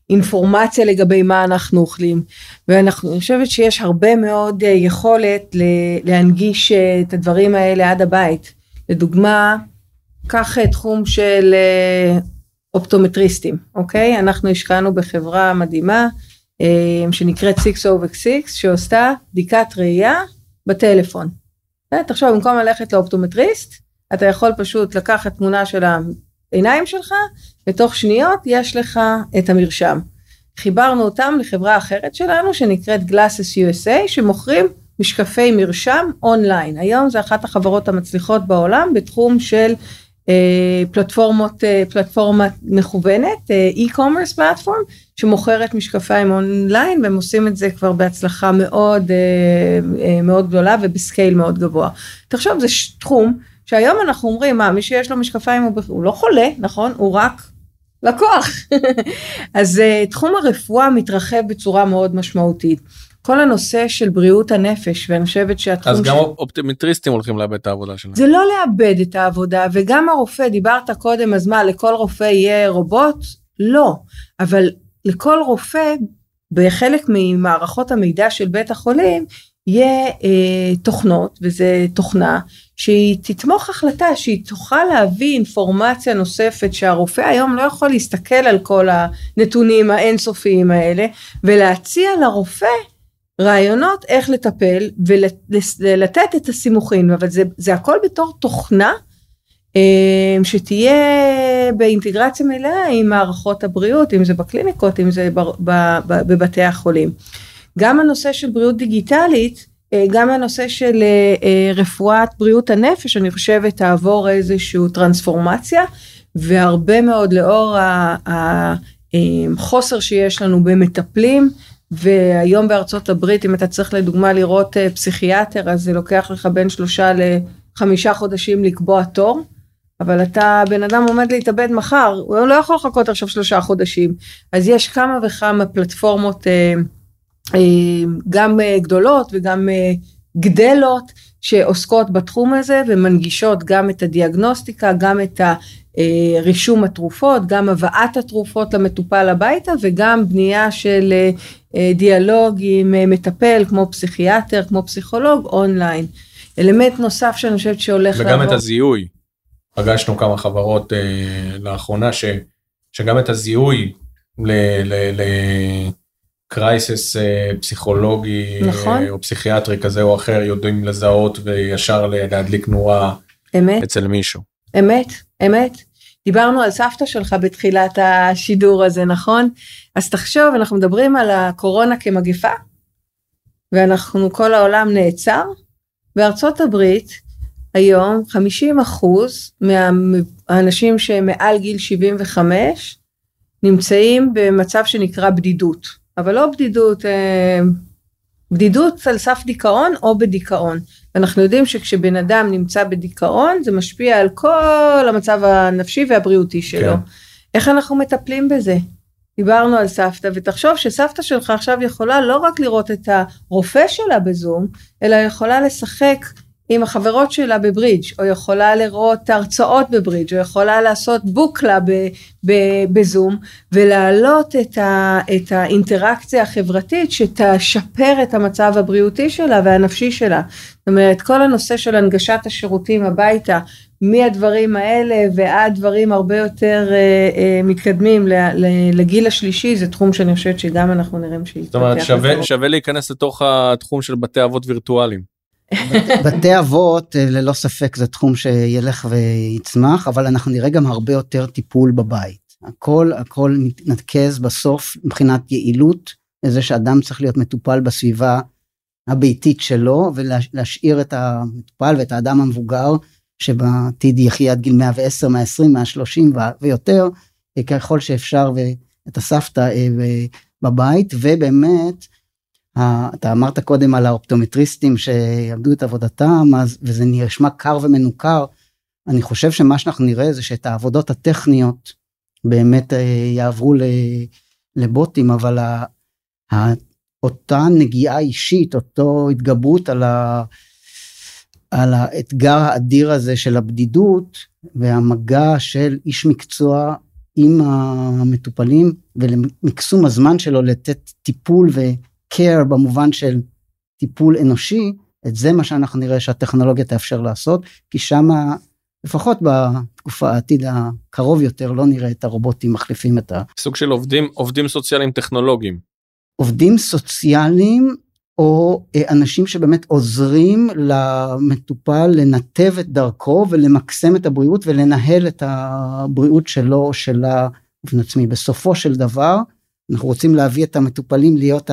אינפורמציה לגבי מה אנחנו אוכלים, ואני חושבת שיש הרבה מאוד אה, יכולת להנגיש אה, את הדברים האלה עד הבית. לדוגמה, קח אה, תחום של אופטומטריסטים, אוקיי? אנחנו השקענו בחברה מדהימה שנקראת 6 over 6 שעושה בדיקת ראייה בטלפון. תחשוב, במקום ללכת לאופטומטריסט, אתה יכול פשוט לקחת תמונה של העיניים שלך, ותוך שניות יש לך את המרשם. חיברנו אותם לחברה אחרת שלנו שנקראת Glasses USA שמוכרים משקפי מרשם אונליין. היום זה אחת החברות המצליחות בעולם בתחום של אה, פלטפורמות, אה, פלטפורמה מכוונת, אה, e-commerce פלטפורם, שמוכרת משקפיים אונליין והם עושים את זה כבר בהצלחה מאוד מאוד גדולה ובסקייל מאוד גבוה. תחשוב זה תחום שהיום אנחנו אומרים מה מי שיש לו משקפיים הוא, הוא לא חולה נכון הוא רק לקוח [laughs] אז תחום הרפואה מתרחב בצורה מאוד משמעותית. כל הנושא של בריאות הנפש ואני חושבת שהתחום אז גם ש... אופטימטריסטים הולכים לאבד את העבודה שלהם. זה לא לאבד את העבודה וגם הרופא דיברת קודם אז מה לכל רופא יהיה רובוט? לא אבל לכל רופא בחלק ממערכות המידע של בית החולים יהיה אה, תוכנות וזה תוכנה שהיא תתמוך החלטה שהיא תוכל להביא אינפורמציה נוספת שהרופא היום לא יכול להסתכל על כל הנתונים האינסופיים האלה ולהציע לרופא רעיונות איך לטפל ולתת את הסימוכין אבל זה, זה הכל בתור תוכנה אה, שתהיה באינטגרציה מלאה עם מערכות הבריאות אם זה בקליניקות אם זה בבתי החולים. גם הנושא של בריאות דיגיטלית אה, גם הנושא של אה, רפואת בריאות הנפש אני חושבת תעבור איזושהי טרנספורמציה והרבה מאוד לאור החוסר שיש לנו במטפלים והיום בארצות הברית אם אתה צריך לדוגמה לראות אה, פסיכיאטר אז זה לוקח לך בין שלושה לחמישה חודשים לקבוע תור. אבל אתה בן אדם עומד להתאבד מחר הוא לא יכול לחכות עכשיו שלושה חודשים אז יש כמה וכמה פלטפורמות אה, אה, גם אה, גדולות וגם אה, גדלות שעוסקות בתחום הזה ומנגישות גם את הדיאגנוסטיקה גם את אה, רישום התרופות, גם הבאת התרופות למטופל הביתה וגם בנייה של אה, אה, דיאלוג עם מטפל כמו פסיכיאטר, כמו פסיכולוג אונליין. אלמנט נוסף שאני חושבת שהולך וגם לעבור. וגם את הזיהוי. פגשנו כמה חברות אה, לאחרונה ש, שגם את הזיהוי לקרייסס אה, פסיכולוגי נכון. אה, או פסיכיאטרי כזה או אחר יודעים לזהות וישר להדליק נורה אמת. אצל מישהו. אמת, אמת. דיברנו על סבתא שלך בתחילת השידור הזה, נכון? אז תחשוב, אנחנו מדברים על הקורונה כמגפה, ואנחנו, כל העולם נעצר. בארצות הברית, היום 50 אחוז מהאנשים שמעל גיל 75 נמצאים במצב שנקרא בדידות, אבל לא בדידות, אה, בדידות על סף דיכאון או בדיכאון. אנחנו יודעים שכשבן אדם נמצא בדיכאון זה משפיע על כל המצב הנפשי והבריאותי שלו. כן. איך אנחנו מטפלים בזה? דיברנו על סבתא ותחשוב שסבתא שלך עכשיו יכולה לא רק לראות את הרופא שלה בזום אלא יכולה לשחק עם החברות שלה בברידג', או יכולה לראות הרצאות בברידג', או יכולה לעשות בוקלה בזום, ולהעלות את, ה, את האינטראקציה החברתית שתשפר את המצב הבריאותי שלה והנפשי שלה. זאת אומרת, כל הנושא של הנגשת השירותים הביתה, מהדברים האלה ועד דברים הרבה יותר אה, אה, מתקדמים לגיל השלישי, זה תחום שאני חושבת שגם אנחנו נראה שיתפתח. זאת אומרת, שווה, שווה להיכנס לתוך התחום של בתי אבות וירטואליים. בתי אבות אה, ללא ספק זה תחום שילך ויצמח אבל אנחנו נראה גם הרבה יותר טיפול בבית. הכל הכל מתנקז בסוף מבחינת יעילות לזה שאדם צריך להיות מטופל בסביבה הביתית שלו ולהשאיר את המטופל ואת האדם המבוגר שבעתיד יחיה עד גיל 110 120 130 ויותר ככל שאפשר ואת הסבתא אה, בבית ובאמת אתה אמרת קודם על האופטומטריסטים שיעבדו את עבודתם אז וזה נשמע קר ומנוכר. אני חושב שמה שאנחנו נראה זה שאת העבודות הטכניות באמת אה, יעברו לבוטים אבל אותה נגיעה אישית אותו התגברות על, ה, על האתגר האדיר הזה של הבדידות והמגע של איש מקצוע עם המטופלים ולמקסום הזמן שלו לתת טיפול ו... care במובן של טיפול אנושי, את זה מה שאנחנו נראה שהטכנולוגיה תאפשר לעשות, כי שמה לפחות בתקופה העתיד הקרוב יותר לא נראה את הרובוטים מחליפים את ה... סוג של עובדים עובדים סוציאליים טכנולוגיים. עובדים סוציאליים או אה, אנשים שבאמת עוזרים למטופל לנתב את דרכו ולמקסם את הבריאות ולנהל את הבריאות שלו או שלה באופן עצמי. בסופו של דבר אנחנו רוצים להביא את המטופלים להיות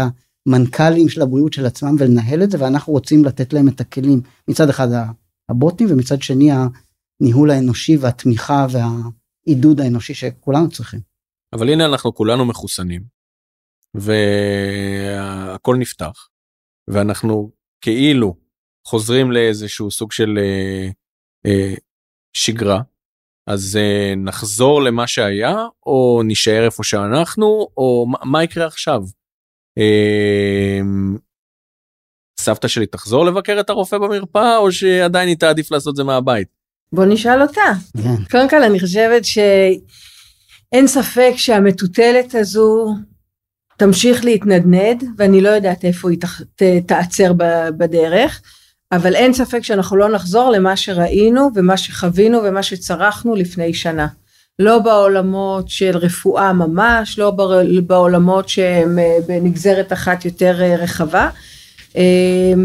מנכ"לים של הבריאות של עצמם ולנהל את זה ואנחנו רוצים לתת להם את הכלים מצד אחד הבוטים ומצד שני הניהול האנושי והתמיכה והעידוד האנושי שכולנו צריכים. אבל הנה אנחנו כולנו מחוסנים והכל נפתח ואנחנו כאילו חוזרים לאיזשהו סוג של אה, אה, שגרה אז אה, נחזור למה שהיה או נשאר איפה שאנחנו או מה, מה יקרה עכשיו. אמ, סבתא שלי תחזור לבקר את הרופא במרפאה או שעדיין היא תעדיף לעשות זה מהבית? בוא נשאל אותה. כן. קודם כל אני חושבת שאין ספק שהמטוטלת הזו תמשיך להתנדנד ואני לא יודעת איפה היא ת, תעצר בדרך. אבל אין ספק שאנחנו לא נחזור למה שראינו ומה שחווינו ומה שצרכנו לפני שנה. לא בעולמות של רפואה ממש, לא בעולמות שהם אה, בנגזרת אחת יותר אה, רחבה. אה,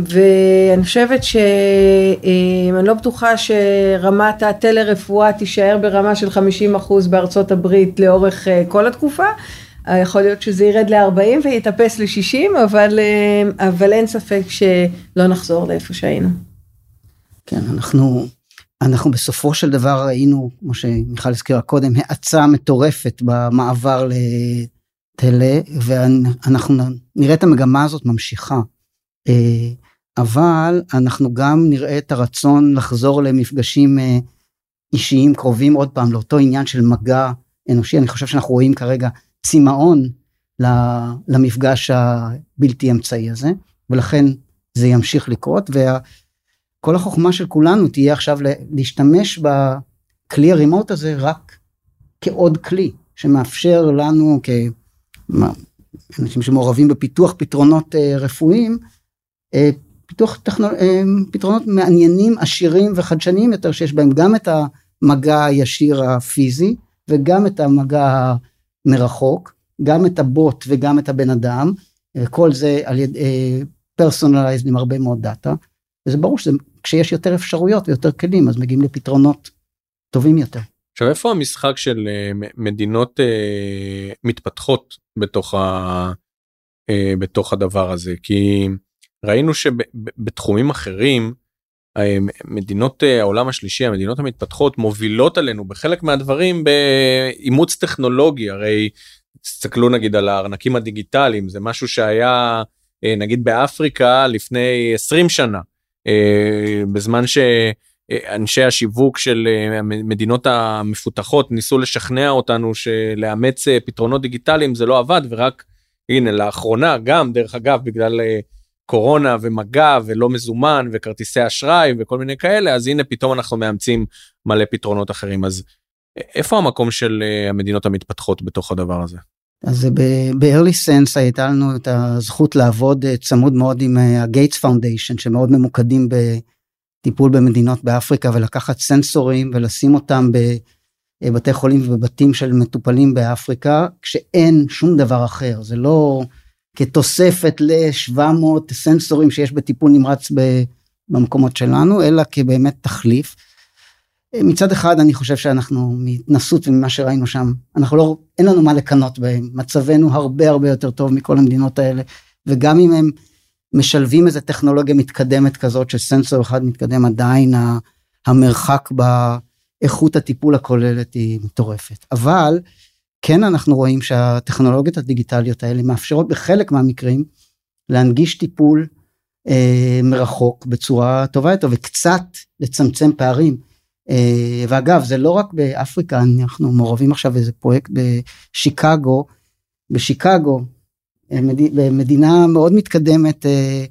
ואני חושבת שאני לא בטוחה שרמת הטלרפואה תישאר ברמה של 50% בארצות הברית לאורך כל התקופה. יכול להיות שזה ירד ל-40 ויטפס ל-60, אבל, אבל אין ספק שלא נחזור לאיפה שהיינו. כן, אנחנו אנחנו בסופו של דבר ראינו, כמו שמיכל הזכירה קודם, האצה מטורפת במעבר לטלה, ואנחנו נראה את המגמה הזאת ממשיכה. אה, אבל אנחנו גם נראה את הרצון לחזור למפגשים אה, אישיים קרובים עוד פעם לאותו עניין של מגע אנושי. אני חושב שאנחנו רואים כרגע צמאון למפגש הבלתי אמצעי הזה, ולכן זה ימשיך לקרות. וה... כל החוכמה של כולנו תהיה עכשיו להשתמש בכלי הרימוט הזה רק כעוד כלי שמאפשר לנו כאנשים שמעורבים בפיתוח פתרונות אה, רפואיים, אה, פיתוח טכנול... אה, פתרונות מעניינים, עשירים וחדשניים יותר שיש בהם גם את המגע הישיר הפיזי וגם את המגע מרחוק, גם את הבוט וגם את הבן אדם, כל זה על ידי פרסונליזד עם הרבה מאוד דאטה. וזה ברור שזה כשיש יותר אפשרויות ויותר כלים אז מגיעים לפתרונות טובים יותר. עכשיו איפה המשחק של אה, מדינות uh, מתפתחות בתוך, ה, uh, בתוך הדבר הזה? כי ראינו שבתחומים אחרים מדינות העולם השלישי המדינות המתפתחות מובילות עלינו בחלק מהדברים באימוץ טכנולוגי. הרי תסתכלו נגיד על הארנקים הדיגיטליים זה משהו שהיה נגיד באפריקה לפני 20 שנה. אה, בזמן שאנשי השיווק של אה, המדינות המפותחות ניסו לשכנע אותנו שלאמץ אה, פתרונות דיגיטליים זה לא עבד ורק הנה לאחרונה גם דרך אגב בגלל קורונה ומגע ולא מזומן וכרטיסי אשראי וכל מיני כאלה אז הנה פתאום אנחנו מאמצים מלא פתרונות אחרים אז איפה המקום של אה, המדינות המתפתחות בתוך הדבר הזה. אז ב-early sense הייתה לנו את הזכות לעבוד אה, צמוד מאוד עם ה-gates foundation שמאוד ממוקדים בטיפול במדינות באפריקה ולקחת סנסורים ולשים אותם בבתי חולים ובבתים של מטופלים באפריקה כשאין שום דבר אחר זה לא כתוספת ל-700 סנסורים שיש בטיפול נמרץ במקומות שלנו אלא כבאמת תחליף. מצד אחד אני חושב שאנחנו מהתנסות וממה שראינו שם אנחנו לא אין לנו מה לקנות בהם מצבנו הרבה הרבה יותר טוב מכל המדינות האלה וגם אם הם משלבים איזה טכנולוגיה מתקדמת כזאת שסנסור אחד מתקדם עדיין המרחק באיכות הטיפול הכוללת היא מטורפת אבל כן אנחנו רואים שהטכנולוגיות הדיגיטליות האלה מאפשרות בחלק מהמקרים להנגיש טיפול אה, מרחוק בצורה טובה יותר וקצת לצמצם פערים. אה, ואגב זה לא רק באפריקה אנחנו מעורבים עכשיו איזה פרויקט בשיקגו. בשיקגו אה, במדינה מאוד מתקדמת אה,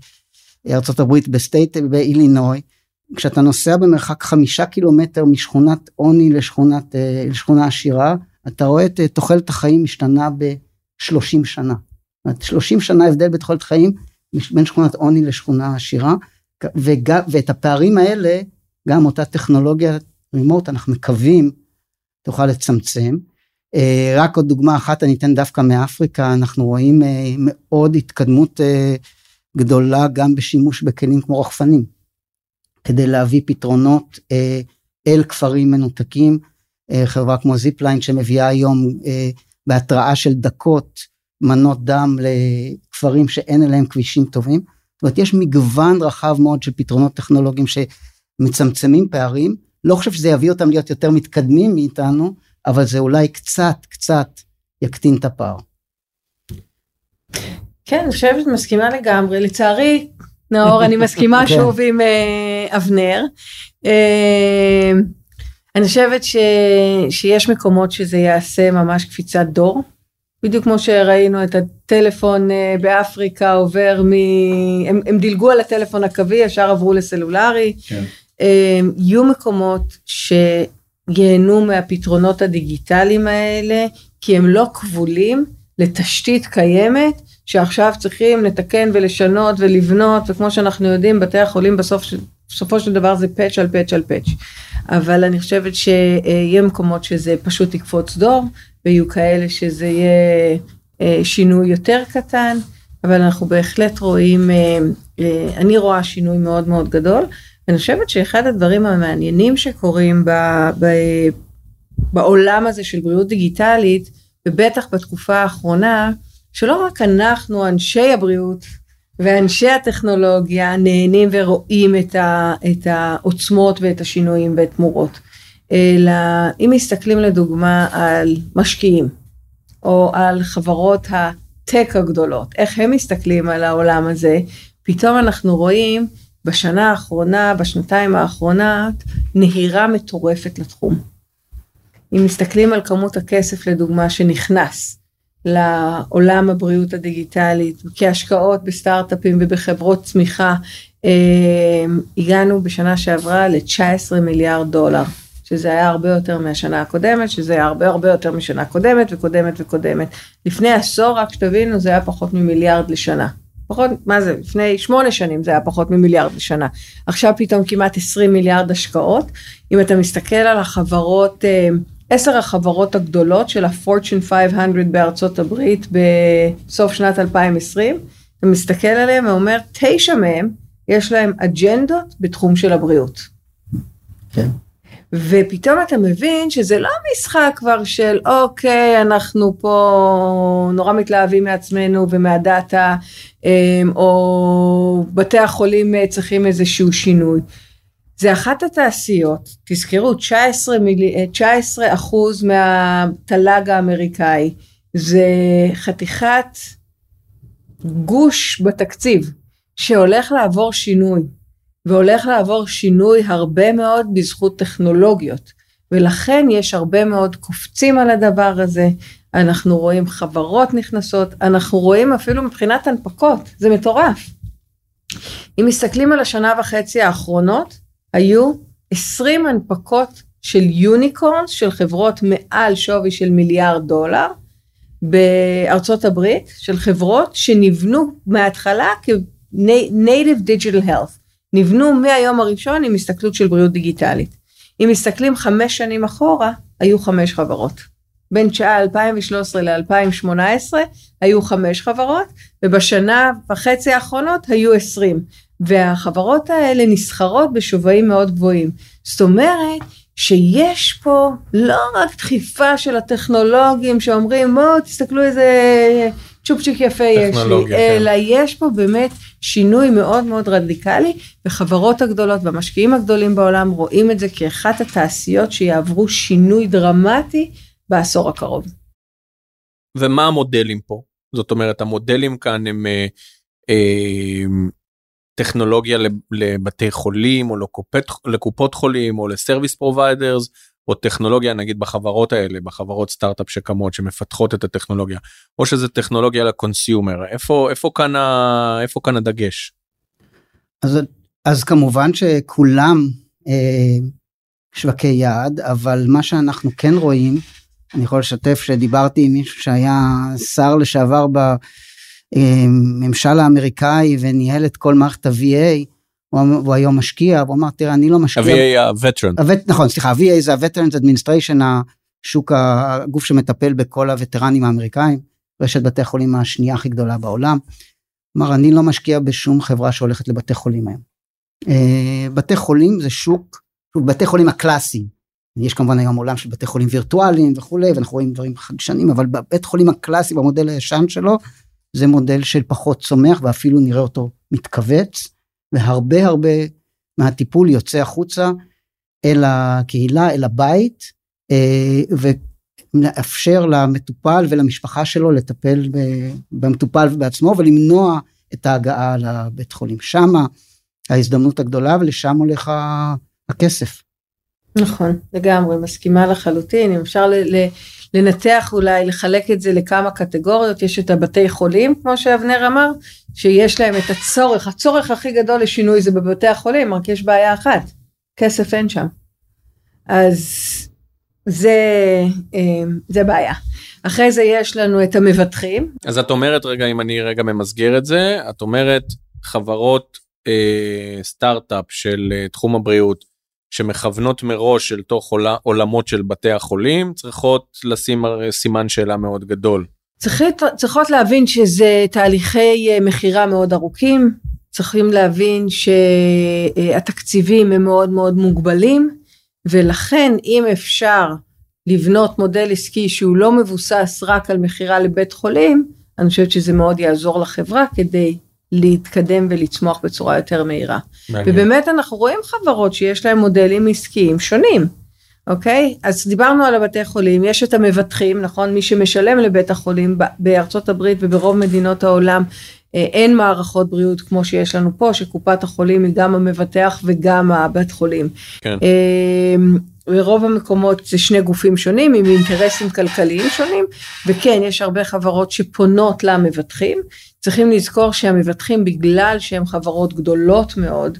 ארה"ב ב state באילינוי. כשאתה נוסע במרחק חמישה קילומטר משכונת עוני לשכונת לשכונה עשירה אתה רואה את תוחלת החיים משתנה ב-30 שנה. 30 שנה הבדל בתוחלת חיים בין שכונת עוני לשכונה עשירה. ואת הפערים האלה גם אותה טכנולוגיה רימוט אנחנו מקווים תוכל לצמצם. אה, רק עוד דוגמה אחת אני אתן דווקא מאפריקה אנחנו רואים אה, מאוד התקדמות אה, גדולה גם בשימוש בכלים כמו רחפנים כדי להביא פתרונות אל כפרים מנותקים חברה כמו זיפליין שמביאה היום בהתראה של דקות מנות דם לכפרים שאין אליהם כבישים טובים. זאת אומרת יש מגוון רחב מאוד של פתרונות טכנולוגיים שמצמצמים פערים לא חושב שזה יביא אותם להיות יותר מתקדמים מאיתנו, אבל זה אולי קצת קצת יקטין את הפער. כן, אני חושבת מסכימה לגמרי, לצערי, נאור, אני מסכימה [laughs] כן. שוב עם uh, אבנר. Uh, אני חושבת ש, שיש מקומות שזה יעשה ממש קפיצת דור. בדיוק כמו שראינו את הטלפון uh, באפריקה עובר מ... הם, הם דילגו על הטלפון הקווי, ישר עברו לסלולרי. כן. אמ, יהיו מקומות שייהנו מהפתרונות הדיגיטליים האלה, כי הם לא כבולים לתשתית קיימת, שעכשיו צריכים לתקן ולשנות ולבנות, וכמו שאנחנו יודעים, בתי החולים בסוף, בסופו של דבר זה פאץ' על פאץ' על פאץ'. אבל אני חושבת שיהיה מקומות שזה פשוט יקפוץ דור, ויהיו כאלה שזה יהיה אה, שינוי יותר קטן, אבל אנחנו בהחלט רואים, אה, אה, אני רואה שינוי מאוד מאוד גדול. אני חושבת שאחד הדברים המעניינים שקורים ב, ב, בעולם הזה של בריאות דיגיטלית, ובטח בתקופה האחרונה, שלא רק אנחנו, אנשי הבריאות ואנשי הטכנולוגיה, נהנים ורואים את, ה, את העוצמות ואת השינויים והתמורות, אלא אם מסתכלים לדוגמה על משקיעים, או על חברות הטק הגדולות, איך הם מסתכלים על העולם הזה, פתאום אנחנו רואים בשנה האחרונה, בשנתיים האחרונות, נהירה מטורפת לתחום. אם מסתכלים על כמות הכסף לדוגמה שנכנס לעולם הבריאות הדיגיטלית כהשקעות בסטארט-אפים ובחברות צמיחה, אה, הגענו בשנה שעברה ל-19 מיליארד דולר, שזה היה הרבה יותר מהשנה הקודמת, שזה היה הרבה הרבה יותר משנה קודמת וקודמת וקודמת. לפני עשור, רק שתבינו, זה היה פחות ממיליארד לשנה. פחות, מה זה, לפני שמונה שנים זה היה פחות ממיליארד לשנה. עכשיו פתאום כמעט 20 מיליארד השקעות. אם אתה מסתכל על החברות, אה, עשר החברות הגדולות של ה-Fortune 500 בארצות הברית בסוף שנת 2020, אתה מסתכל עליהם ואומר, תשע מהם יש להם אג'נדות בתחום של הבריאות. כן. ופתאום אתה מבין שזה לא משחק כבר של אוקיי אנחנו פה נורא מתלהבים מעצמנו ומהדאטה אמ, או בתי החולים אה, צריכים איזשהו שינוי. זה אחת התעשיות, תזכרו 19, מילי, 19 אה, אחוז מהתל"ג האמריקאי, זה חתיכת גוש בתקציב שהולך לעבור שינוי. והולך לעבור שינוי הרבה מאוד בזכות טכנולוגיות. ולכן יש הרבה מאוד קופצים על הדבר הזה, אנחנו רואים חברות נכנסות, אנחנו רואים אפילו מבחינת הנפקות, זה מטורף. אם מסתכלים על השנה וחצי האחרונות, היו 20 הנפקות של יוניקורנס, של חברות מעל שווי של מיליארד דולר, בארצות הברית, של חברות שנבנו מההתחלה כ-Native Digital Health. נבנו מהיום הראשון עם הסתכלות של בריאות דיגיטלית. אם מסתכלים חמש שנים אחורה, היו חמש חברות. בין שעה 2013 ל-2018 היו חמש חברות, ובשנה וחצי האחרונות היו עשרים. והחברות האלה נסחרות בשווים מאוד גבוהים. זאת אומרת שיש פה לא רק דחיפה של הטכנולוגים שאומרים בואו תסתכלו איזה צ'ופצ'יק יפה יש לי, כן. אלא יש פה באמת שינוי מאוד מאוד רדיקלי, וחברות הגדולות והמשקיעים הגדולים בעולם רואים את זה כאחת התעשיות שיעברו שינוי דרמטי בעשור הקרוב. ומה המודלים פה? זאת אומרת המודלים כאן הם אה, אה, טכנולוגיה לבתי חולים או לקופת, לקופות חולים או ל service providers או טכנולוגיה נגיד בחברות האלה בחברות סטארט-אפ שקמות שמפתחות את הטכנולוגיה או שזה טכנולוגיה ל consumer איפה איפה כאן איפה כאן הדגש. אז אז כמובן שכולם אה, שווקי יעד אבל מה שאנחנו כן רואים אני יכול לשתף שדיברתי עם מישהו שהיה שר לשעבר בממשל האמריקאי וניהל את כל מערכת ה-VA, הוא, היום משקיע, והוא אמר, תראה, אני לא משקיע... ה-VA ה-Veteran. נכון, סליחה, ה-VA זה ה-Veterans Administration, השוק, הגוף שמטפל בכל הווטרנים האמריקאים, רשת בתי החולים השנייה הכי גדולה בעולם. כלומר, אני לא משקיע בשום חברה שהולכת לבתי חולים היום. אה, בתי חולים זה שוק, בתי חולים הקלאסיים, יש כמובן היום עולם של בתי חולים וירטואליים וכולי, ואנחנו רואים דברים חדשנים, אבל בבית חולים הקלאסי, במודל הישן שלו, זה מודל של פחות צומח, ואפילו נראה אותו מתכווץ, והרבה הרבה מהטיפול יוצא החוצה אל הקהילה, אל הבית, אה, ומאפשר למטופל ולמשפחה שלו לטפל במטופל בעצמו ולמנוע את ההגעה לבית חולים. שמה ההזדמנות הגדולה ולשם הולך הכסף. נכון, לגמרי, מסכימה לחלוטין, אם אפשר ל- ל- לנתח אולי, לחלק את זה לכמה קטגוריות, יש את הבתי חולים, כמו שאבנר אמר, שיש להם את הצורך, הצורך הכי גדול לשינוי זה בבתי החולים, רק יש בעיה אחת, כסף אין שם. אז זה, אה, זה בעיה. אחרי זה יש לנו את המבטחים. אז את אומרת רגע, אם אני רגע ממסגר את זה, את אומרת חברות אה, סטארט-אפ של אה, תחום הבריאות, שמכוונות מראש אל תוך עולמות של בתי החולים צריכות לשים סימן שאלה מאוד גדול. צריכות, צריכות להבין שזה תהליכי אה, מכירה מאוד ארוכים, צריכים להבין שהתקציבים הם מאוד מאוד מוגבלים ולכן אם אפשר לבנות מודל עסקי שהוא לא מבוסס רק על מכירה לבית חולים, אני חושבת שזה מאוד יעזור לחברה כדי להתקדם ולצמוח בצורה יותר מהירה. מעניין. ובאמת אנחנו רואים חברות שיש להן מודלים עסקיים שונים, אוקיי? אז דיברנו על הבתי חולים, יש את המבטחים, נכון? מי שמשלם לבית החולים בארצות הברית וברוב מדינות העולם, אה, אין מערכות בריאות כמו שיש לנו פה, שקופת החולים היא גם המבטח וגם הבית חולים. כן. אה, ברוב המקומות זה שני גופים שונים עם אינטרסים כלכליים שונים, וכן, יש הרבה חברות שפונות למבטחים. צריכים לזכור שהמבטחים, בגלל שהם חברות גדולות מאוד,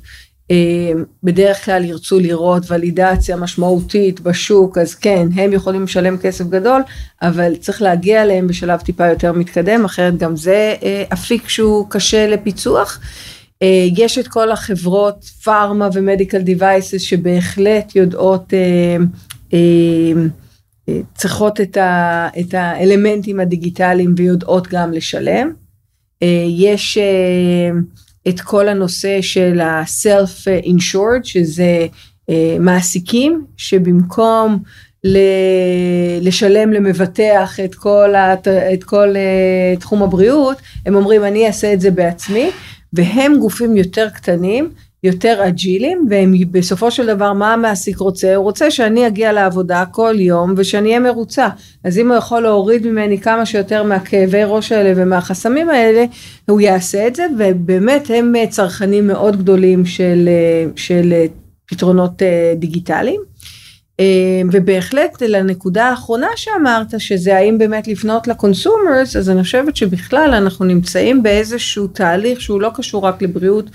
אה, בדרך כלל ירצו לראות ולידציה משמעותית בשוק, אז כן, הם יכולים לשלם כסף גדול, אבל צריך להגיע אליהם בשלב טיפה יותר מתקדם, אחרת גם זה אה, אפיק שהוא קשה לפיצוח. אה, יש את כל החברות פארמה ומדיקל דיווייסס שבהחלט יודעות, אה, אה, צריכות את, ה, את האלמנטים הדיגיטליים ויודעות גם לשלם. יש את כל הנושא של ה-self insured שזה מעסיקים שבמקום לשלם למבטח את כל, את כל תחום הבריאות, הם אומרים אני אעשה את זה בעצמי והם גופים יותר קטנים, יותר אג'ילים, והם בסופו של דבר מה המעסיק רוצה? הוא רוצה שאני אגיע לעבודה כל יום ושאני אהיה מרוצה. אז אם הוא יכול להוריד ממני כמה שיותר מהכאבי ראש האלה ומהחסמים האלה, הוא יעשה את זה, ובאמת הם צרכנים מאוד גדולים של, של פתרונות דיגיטליים. אה, ובהחלט לנקודה האחרונה שאמרת שזה האם באמת לפנות ל consumers אז אני חושבת שבכלל אנחנו נמצאים באיזשהו תהליך שהוא לא קשור רק לבריאות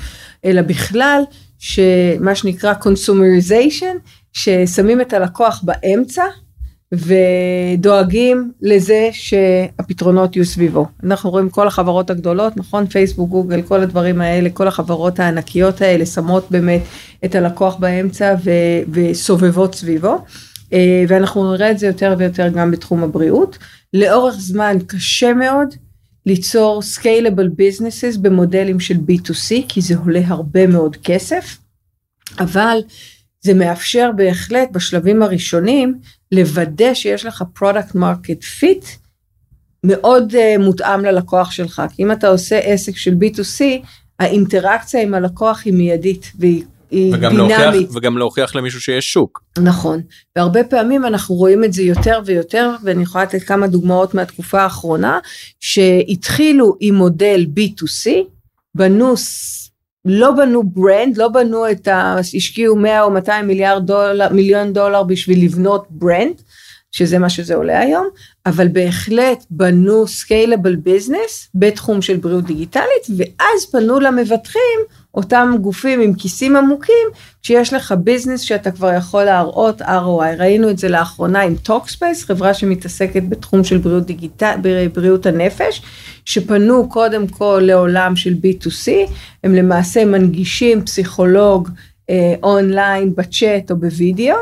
אלא בכלל שמה שנקרא consumerization ששמים את הלקוח באמצע ודואגים לזה שהפתרונות יהיו סביבו. אנחנו רואים כל החברות הגדולות, נכון? פייסבוק, גוגל, כל הדברים האלה, כל החברות הענקיות האלה שמות באמת את הלקוח באמצע ו- וסובבות סביבו. אה, ואנחנו נראה את זה יותר ויותר גם בתחום הבריאות. לאורך זמן קשה מאוד ליצור scalable businesses במודלים של B2C, כי זה עולה הרבה מאוד כסף, אבל זה מאפשר בהחלט בשלבים הראשונים לוודא שיש לך product market fit מאוד uh, מותאם ללקוח שלך. כי אם אתה עושה עסק של B2C, האינטראקציה עם הלקוח היא מיידית והיא וגם דינמית. להוכיח, וגם להוכיח למישהו שיש שוק. נכון, והרבה פעמים אנחנו רואים את זה יותר ויותר, ואני יכולה לתת כמה דוגמאות מהתקופה האחרונה, שהתחילו עם מודל B2C, בנו, לא בנו brand, לא בנו את ה... השקיעו 100 או 200 מיליארד דולר, מיליון דולר בשביל לבנות brand, שזה מה שזה עולה היום, אבל בהחלט בנו scalable business בתחום של בריאות דיגיטלית, ואז פנו למבטחים, אותם גופים עם כיסים עמוקים, שיש לך business שאתה כבר יכול להראות ROI. ראינו את זה לאחרונה עם Talkspace, חברה שמתעסקת בתחום של בריאות, digital, בריאות הנפש, שפנו קודם כל לעולם של B2C, הם למעשה מנגישים פסיכולוג אה, אונליין בצ'אט או בווידאו,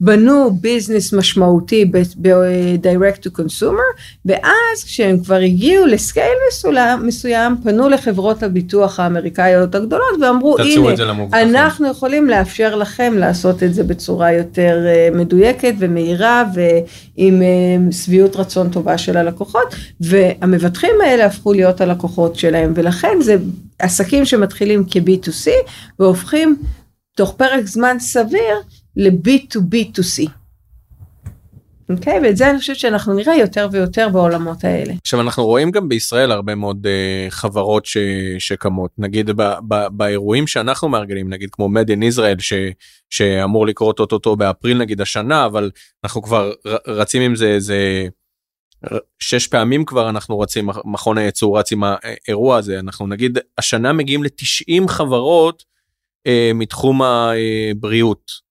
בנו business משמעותי ב-direct to consumer, ואז כשהם כבר הגיעו ל scale מסוים, מסוים, פנו לחברות הביטוח האמריקאיות הגדולות ואמרו, הנה, את זה למובטחים." אנחנו יכולים לאפשר לכם לעשות את זה בצורה יותר אה, מדויקת ומהירה ועם אה, שביעות רצון טובה של הלקוחות, והמבטחים האלה הפכו להיות הלקוחות שלהם, ולכן זה עסקים שמתחילים כ-B2C והופכים תוך פרק זמן סביר ל-B2B2C. אוקיי? ואת זה אני חושבת שאנחנו נראה יותר ויותר בעולמות האלה. עכשיו אנחנו רואים גם בישראל הרבה מאוד uh, חברות ש, שקמות נגיד ב, ב, באירועים שאנחנו מארגנים נגיד כמו made in Israel ש, שאמור לקרות אוטוטו באפריל נגיד השנה אבל אנחנו כבר ר- רצים עם זה איזה שש פעמים כבר אנחנו רצים מכון הייצור רץ עם האירוע הזה אנחנו נגיד השנה מגיעים ל-90 חברות uh, מתחום הבריאות.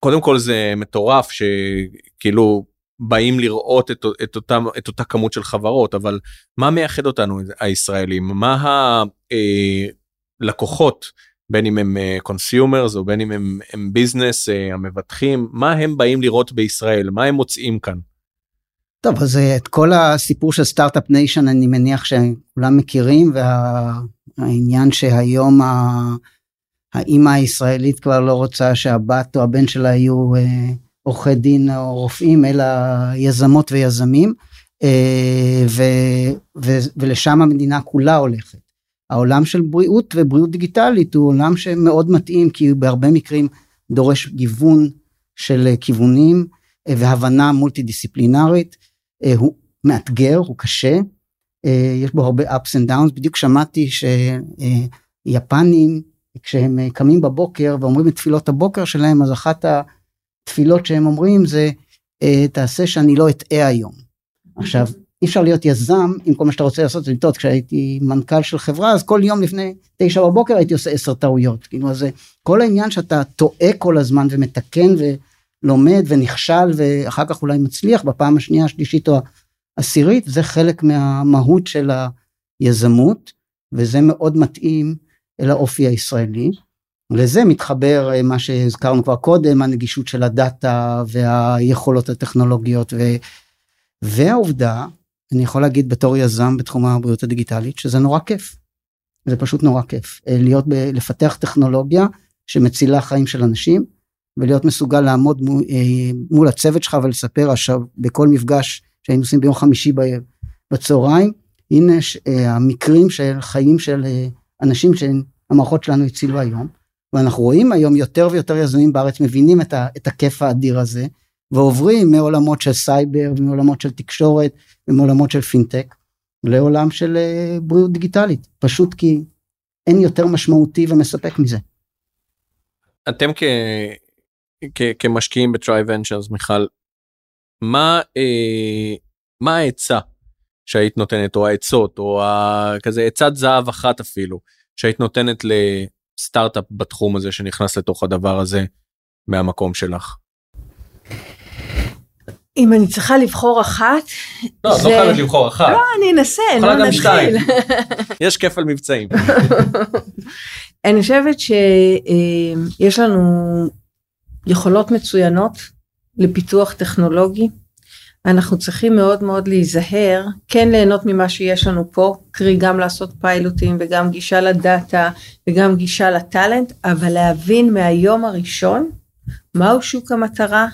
קודם כל זה מטורף שכאילו באים לראות את, את, אותם, את אותה כמות של חברות אבל מה מייחד אותנו הישראלים מה הלקוחות בין אם הם consumers או בין אם הם, הם business המבטחים מה הם באים לראות בישראל מה הם מוצאים כאן. טוב, אז אה, את כל הסיפור של start-up nation אני מניח שכולם מכירים, והעניין שהיום ה... האימא הישראלית כבר לא רוצה שהבת או הבן שלה יהיו אה, עורכי דין או רופאים, אלא יזמות ויזמים, אה, ו, ו, ולשם המדינה כולה הולכת. העולם של בריאות ובריאות דיגיטלית הוא עולם שמאוד מתאים, כי בהרבה מקרים דורש גיוון של אה, כיוונים והבנה מולטי דיסציפלינרית. הוא מאתגר, הוא קשה, יש בו הרבה ups and downs, בדיוק שמעתי שיפנים, כשהם אה, קמים בבוקר ואומרים את תפילות הבוקר שלהם, אז אחת התפילות שהם אומרים זה, אה, תעשה שאני לא אטעה היום. עכשיו, אי אפשר להיות יזם אם כל מה שאתה רוצה לעשות זה לטעות. כשהייתי מנכ"ל של חברה, אז כל יום לפני תשע בבוקר הייתי עושה עשר טעויות. כאילו, אז כל העניין שאתה טועה כל הזמן ומתקן ולומד ונכשל ואחר כך אולי מצליח בפעם השנייה, השלישית או העשירית, זה חלק מהמהות של היזמות, וזה מאוד מתאים אל האופי הישראלי. לזה מתחבר אה, מה שהזכרנו כבר קודם, הנגישות של הדאטה והיכולות הטכנולוגיות ו... והעובדה, אני יכול להגיד בתור יזם בתחום הבריאות הדיגיטלית, שזה נורא כיף. זה פשוט נורא כיף. אה, להיות, ב... לפתח טכנולוגיה שמצילה חיים של אנשים, ולהיות מסוגל לעמוד מול, אה, מול הצוות שלך ולספר עכשיו בכל מפגש שהיינו עושים ביום חמישי בצהריים, הנה המקרים של חיים של אנשים שהמערכות שלנו הצילו היום, ואנחנו רואים היום יותר ויותר יזמים בארץ מבינים את, ה, את הכיף האדיר הזה, ועוברים מעולמות של סייבר, מעולמות של תקשורת, ומעולמות של פינטק, לעולם של בריאות דיגיטלית, פשוט כי אין יותר משמעותי ומספק מזה. אתם כ... כ- כמשקיעים ב Triventures מיכל, מה, אה, מה העצה שהיית נותנת או העצות או ה- כזה עצת זהב אחת אפילו שהיית נותנת לסטארט-אפ בתחום הזה שנכנס לתוך הדבר הזה מהמקום שלך? אם אני צריכה לבחור אחת, לא, את זה- לא חייבת לבחור אחת, לא, אני אנסה, לא גם נתחיל. שתיים. [laughs] יש כפל מבצעים. [laughs] אני חושבת שיש לנו יכולות מצוינות לפיתוח טכנולוגי. אנחנו צריכים מאוד מאוד להיזהר, כן ליהנות ממה שיש לנו פה, קרי גם לעשות פיילוטים וגם גישה לדאטה וגם גישה לטאלנט, אבל להבין מהיום הראשון מהו שוק המטרה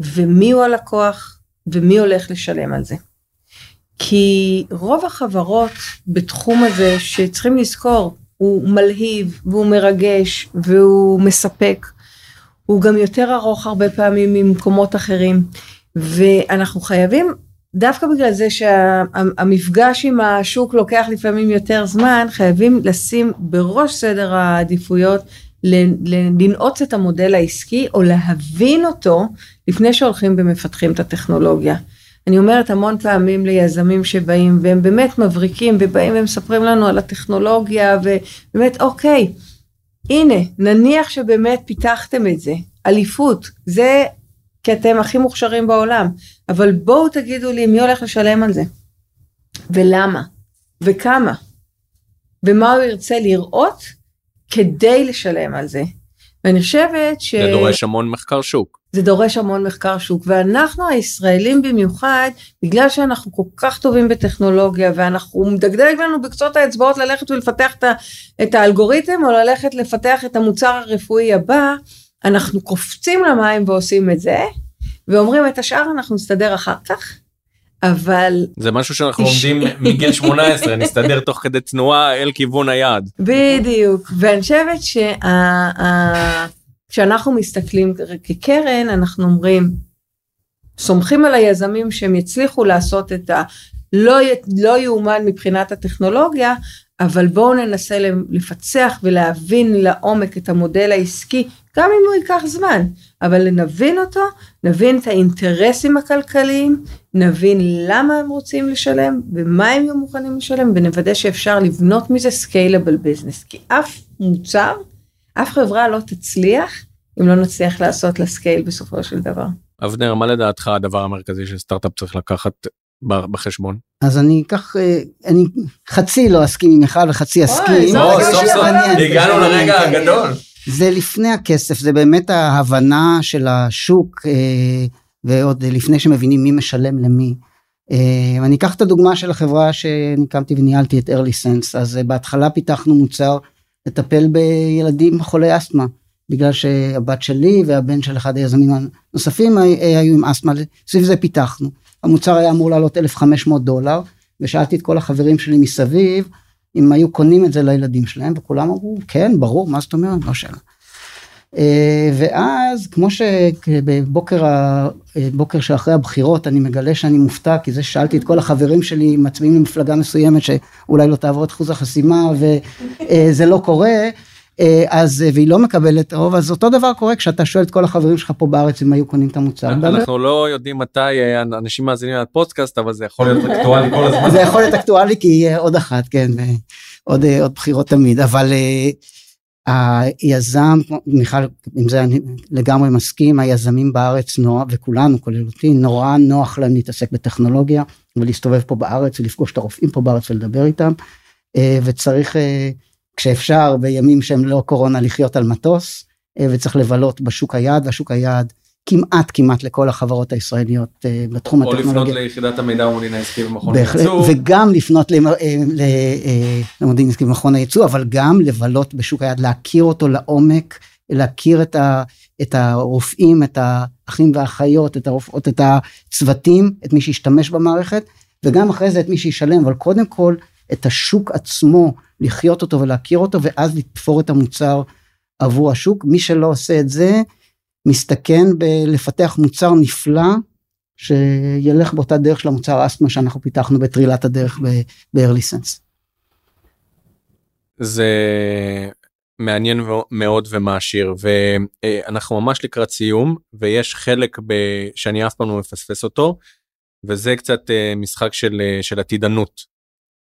ומי הוא הלקוח ומי הולך לשלם על זה. כי רוב החברות בתחום הזה שצריכים לזכור, הוא מלהיב והוא מרגש והוא מספק, הוא גם יותר ארוך הרבה פעמים ממקומות אחרים, ואנחנו חייבים, דווקא בגלל זה שהמפגש עם השוק לוקח לפעמים יותר זמן, חייבים לשים בראש סדר העדיפויות לנעוץ את המודל העסקי או להבין אותו לפני שהולכים ומפתחים את הטכנולוגיה. אני אומרת המון פעמים ליזמים שבאים והם באמת מבריקים ובאים ומספרים לנו על הטכנולוגיה ובאמת אוקיי, הנה נניח שבאמת פיתחתם את זה, אליפות, זה כי אתם הכי מוכשרים בעולם, אבל בואו תגידו לי מי הולך לשלם על זה. ולמה? וכמה? ומה הוא ירצה לראות כדי לשלם על זה. ואני חושבת ש... זה דורש המון מחקר שוק. זה דורש המון מחקר שוק. ואנחנו הישראלים במיוחד בגלל שאנחנו כל כך טובים בטכנולוגיה ואנחנו מדגדג לנו בקצות האצבעות ללכת ולפתח את, האלגוריתם או ללכת לפתח את המוצר הרפואי הבא אנחנו קופצים למים ועושים את זה ואומרים את השאר אנחנו נסתדר אחר כך אבל זה משהו שאנחנו לומדים מגיל 18 נסתדר תוך כדי תנועה אל כיוון היעד. בדיוק ואני חושבת שכשאנחנו מסתכלים כקרן אנחנו אומרים סומכים על היזמים שהם יצליחו לעשות את ה... לא, לא יאומן מבחינת הטכנולוגיה, אבל בואו ננסה לפצח ולהבין לעומק את המודל העסקי, גם אם הוא ייקח זמן, אבל נבין אותו, נבין את האינטרסים הכלכליים, נבין למה הם רוצים לשלם ומה הם יהיו מוכנים לשלם, ונוודא שאפשר לבנות מזה scalable business, כי אף מוצר, אף חברה לא תצליח אם לא נצליח לעשות לה scale בסופו של דבר. אבנר, מה לדעתך הדבר המרכזי שסטארט-אפ צריך לקחת בחשבון? אז אני אקח, אה, אני חצי לא אסכים עם מיכל וחצי אסכים. זה הגענו מעניין, לרגע כן. הגדול. זה לפני הכסף, זה באמת ההבנה של השוק, אה, ועוד לפני שמבינים מי משלם למי. אה, אני אקח את הדוגמה של החברה שאני הקמתי וניהלתי את early sense, אז בהתחלה פיתחנו מוצר לטפל בילדים חולי אסתמה, בגלל שהבת שלי והבן של אחד היזמים הנוספים היו עם אסתמה, סביב זה פיתחנו. המוצר היה אמור לעלות 1,500 דולר, ושאלתי את כל החברים שלי מסביב, אם היו קונים את זה לילדים שלהם, וכולם אמרו, כן, ברור, מה זאת אומרת? לא שאלה. אה, ואז כמו שבבוקר ה- אה, שאחרי הבחירות אני מגלה שאני מופתע כי זה שאלתי את כל החברים שלי מצביעים למפלגה מסוימת שאולי לא תעבור את אחוז החסימה וזה לא קורה אה, אז והיא לא מקבלת רוב אז אותו דבר קורה כשאתה שואל את כל החברים שלך פה בארץ אם היו קונים את המוצר. אנחנו לא יודעים מתי אה, אנשים מאזינים לפודקאסט אבל זה יכול להיות [laughs] אקטואלי כל הזמן. זה יכול להיות אקטואלי כי יהיה עוד אחת כן עוד עוד בחירות תמיד אבל אה, היזם מיכל עם זה אני לגמרי מסכים היזמים בארץ נורא וכולנו כולל אותי נורא נוח להם להתעסק בטכנולוגיה ולהסתובב פה בארץ ולפגוש את הרופאים פה בארץ ולדבר איתם אה, וצריך אה, כשאפשר בימים שהם לא קורונה לחיות על מטוס אה, וצריך לבלות בשוק היעד והשוק היעד כמעט כמעט לכל החברות הישראליות אה, בתחום או לפנות הטכנולוגיה. ליחידת המידע המודיעין העסקי במכון הייצוא. וגם לפנות אה, למודיעין עסקי במכון הייצוא, אבל גם לבלות בשוק היד, להכיר אותו לעומק, להכיר את, ה, את הרופאים, את האחים והאחיות, את הרופאות, את הצוותים, את מי שישתמש במערכת, וגם אחרי זה את מי שישלם, אבל קודם כל את השוק עצמו, לחיות אותו ולהכיר אותו, ואז לתפור את המוצר עבור השוק. מי שלא עושה את זה, מסתכן בלפתח מוצר נפלא, שילך באותה דרך של המוצר אסתמה שאנחנו פיתחנו בתחילת הדרך ב-early. זה מעניין מאוד ומעשיר ואנחנו ממש לקראת סיום ויש חלק ב... שאני אף פעם לא מפספס אותו וזה קצת אה, משחק של, אה, של עתידנות.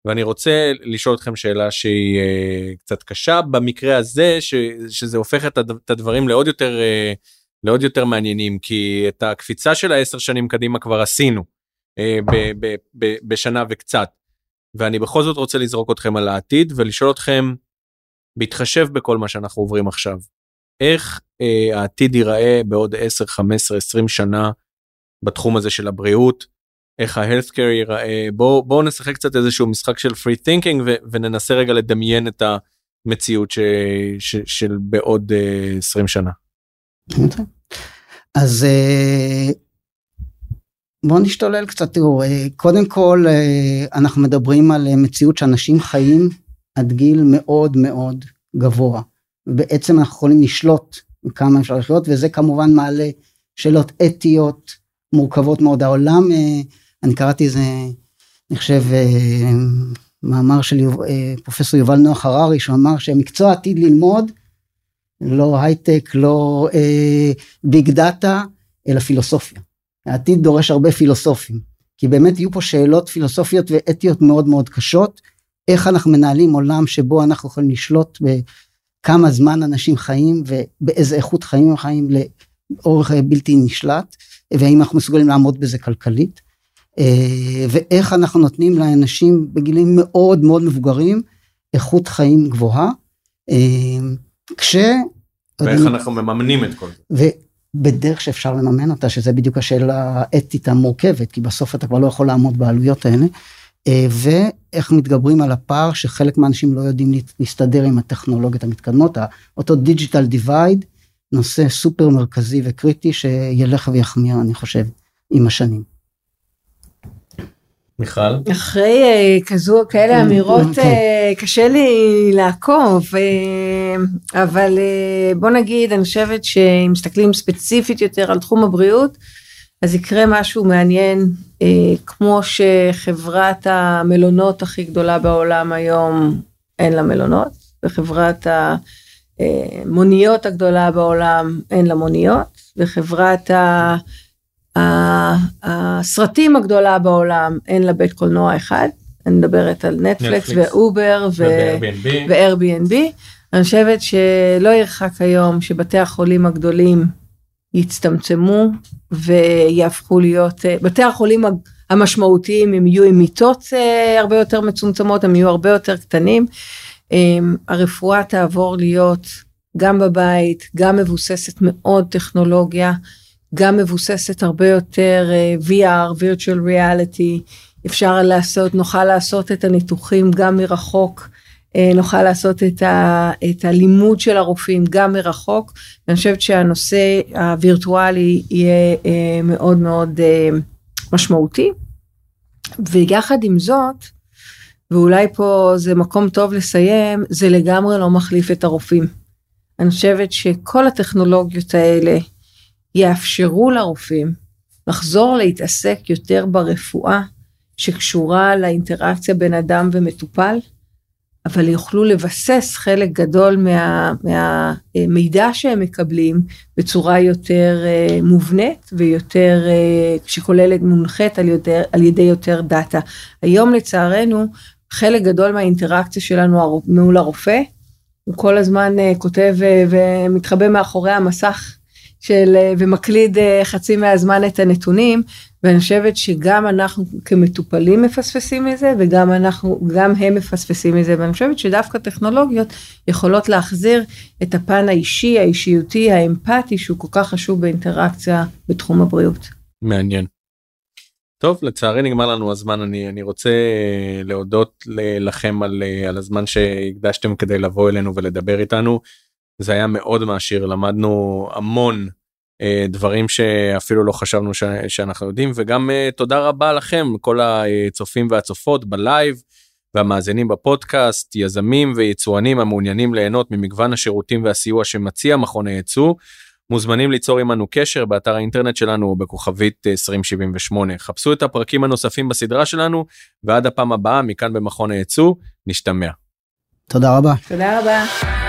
ואני רוצה לשאול אתכם שאלה שהיא אה, קצת קשה במקרה הזה ש, שזה הופך את הדברים לעוד יותר לעוד יותר מעניינים כי את הקפיצה של העשר שנים קדימה כבר עשינו ב, ב, ב, בשנה וקצת. ואני בכל זאת רוצה לזרוק אתכם על העתיד ולשאול אתכם בהתחשב בכל מה שאנחנו עוברים עכשיו איך אה, העתיד ייראה בעוד 10 15 20 שנה בתחום הזה של הבריאות איך ה-healthcare ייראה. בואו בוא נשחק קצת איזשהו משחק של thinking ו- וננסה רגע לדמיין את המציאות ש- ש- של בעוד uh, 20 שנה. אז uh, בואו נשתולל קצת. תראו uh, קודם כל אנחנו מדברים על מציאות שאנשים חיים עד גיל מאוד מאוד גבוה. בעצם אנחנו יכולים לשלוט כמה אפשר לחיות וזה כמובן מעלה שאלות אתיות מורכבות מאוד. העולם אני קראתי איזה, אני חושב, אה, מאמר של יוב, אה, פרופסור יובל נוח הררי, שהוא אמר שהמקצוע עתיד ללמוד, לא הייטק, לא אה, ביג דאטה, אלא פילוסופיה. העתיד דורש הרבה פילוסופים, כי באמת יהיו פה שאלות פילוסופיות ואתיות מאוד מאוד קשות, איך אנחנו מנהלים עולם שבו אנחנו יכולים לשלוט בכמה זמן אנשים חיים ובאיזה איכות חיים הם חיים לאורך בלתי נשלט, והאם אנחנו מסוגלים לעמוד בזה כלכלית. אה, ואיך אנחנו נותנים לאנשים בגילים מאוד מאוד מבוגרים איכות חיים גבוהה. אה, כש... ואיך אנחנו מממנים את כל זה. ובדרך שאפשר לממן אותה, שזה בדיוק השאלה האתית המורכבת, כי בסוף אתה כבר לא יכול לעמוד בעלויות האלה. אה, ואיך מתגברים על הפער שחלק מהאנשים לא יודעים להסתדר עם הטכנולוגיות המתקדמות, אותו digital divide, נושא סופר מרכזי וקריטי שילך ויחמיר אני חושב עם השנים. מיכל? אחרי אה, כזו, כאלה אמ, אמירות אה, קשה לי לעקוב, אה, אבל אה, בוא נגיד, אני חושבת שאם מסתכלים ספציפית יותר על תחום הבריאות, אז יקרה משהו מעניין, אה, כמו שחברת המלונות הכי גדולה בעולם היום אין לה מלונות, וחברת המוניות הגדולה בעולם אין לה מוניות, וחברת ה... הסרטים הגדולה בעולם אין לה בית קולנוע אחד, אני מדברת על נטפליקס ואובר ו-Airbnb. אני חושבת שלא ירחק היום שבתי החולים הגדולים יצטמצמו ויהפכו להיות, בתי החולים המשמעותיים הם יהיו עם מיטות אה, הרבה יותר מצומצמות, הם יהיו הרבה יותר קטנים. אמ, הרפואה תעבור להיות גם בבית, גם מבוססת מאוד טכנולוגיה. גם מבוססת הרבה יותר uh, VR, virtual reality, אפשר לעשות, נוכל לעשות את הניתוחים גם מרחוק, uh, נוכל לעשות את, ה, את הלימוד של הרופאים גם מרחוק, ואני חושבת שהנושא הווירטואלי יהיה uh, מאוד מאוד משמעותי. ויחד עם זאת, ואולי פה זה מקום טוב לסיים, זה לגמרי לא מחליף את הרופאים. אני חושבת שכל הטכנולוגיות האלה, יאפשרו לרופאים לחזור להתעסק יותר ברפואה שקשורה לאינטראקציה בין אדם ומטופל, אבל יוכלו לבסס חלק גדול מה, מהמידע שהם מקבלים בצורה יותר uh, מובנית ויותר, uh, שכוללת, מונחית על, יותר, על ידי יותר דאטה. היום לצערנו, חלק גדול מהאינטראקציה שלנו מול הרופא, הוא כל הזמן כותב ומתחבא מאחורי המסך של, אה, ומקליד אה, חצי מהזמן את הנתונים, ואני חושבת שגם אנחנו כמטופלים מפספסים מזה, וגם אנחנו, גם הם מפספסים מזה, ואני חושבת שדווקא טכנולוגיות יכולות להחזיר את הפן האישי, האישיותי, האמפתי, שהוא כל כך חשוב באינטראקציה בתחום הבריאות. מעניין. טוב, לצערי נגמר לנו הזמן, אני, אני רוצה להודות לכם על, על הזמן שהקדשתם כדי לבוא אלינו ולדבר איתנו. זה היה מאוד מעשיר למדנו המון אה, דברים שאפילו לא חשבנו ש- שאנחנו יודעים וגם אה, תודה רבה לכם כל הצופים והצופות בלייב והמאזינים בפודקאסט יזמים ויצואנים המעוניינים ליהנות ממגוון השירותים והסיוע שמציע מכון הייצוא. מוזמנים ליצור עמנו קשר באתר האינטרנט שלנו בכוכבית 2078. חפשו את הפרקים הנוספים בסדרה שלנו ועד הפעם הבאה מכאן במכון הייצוא נשתמע. תודה רבה. תודה רבה.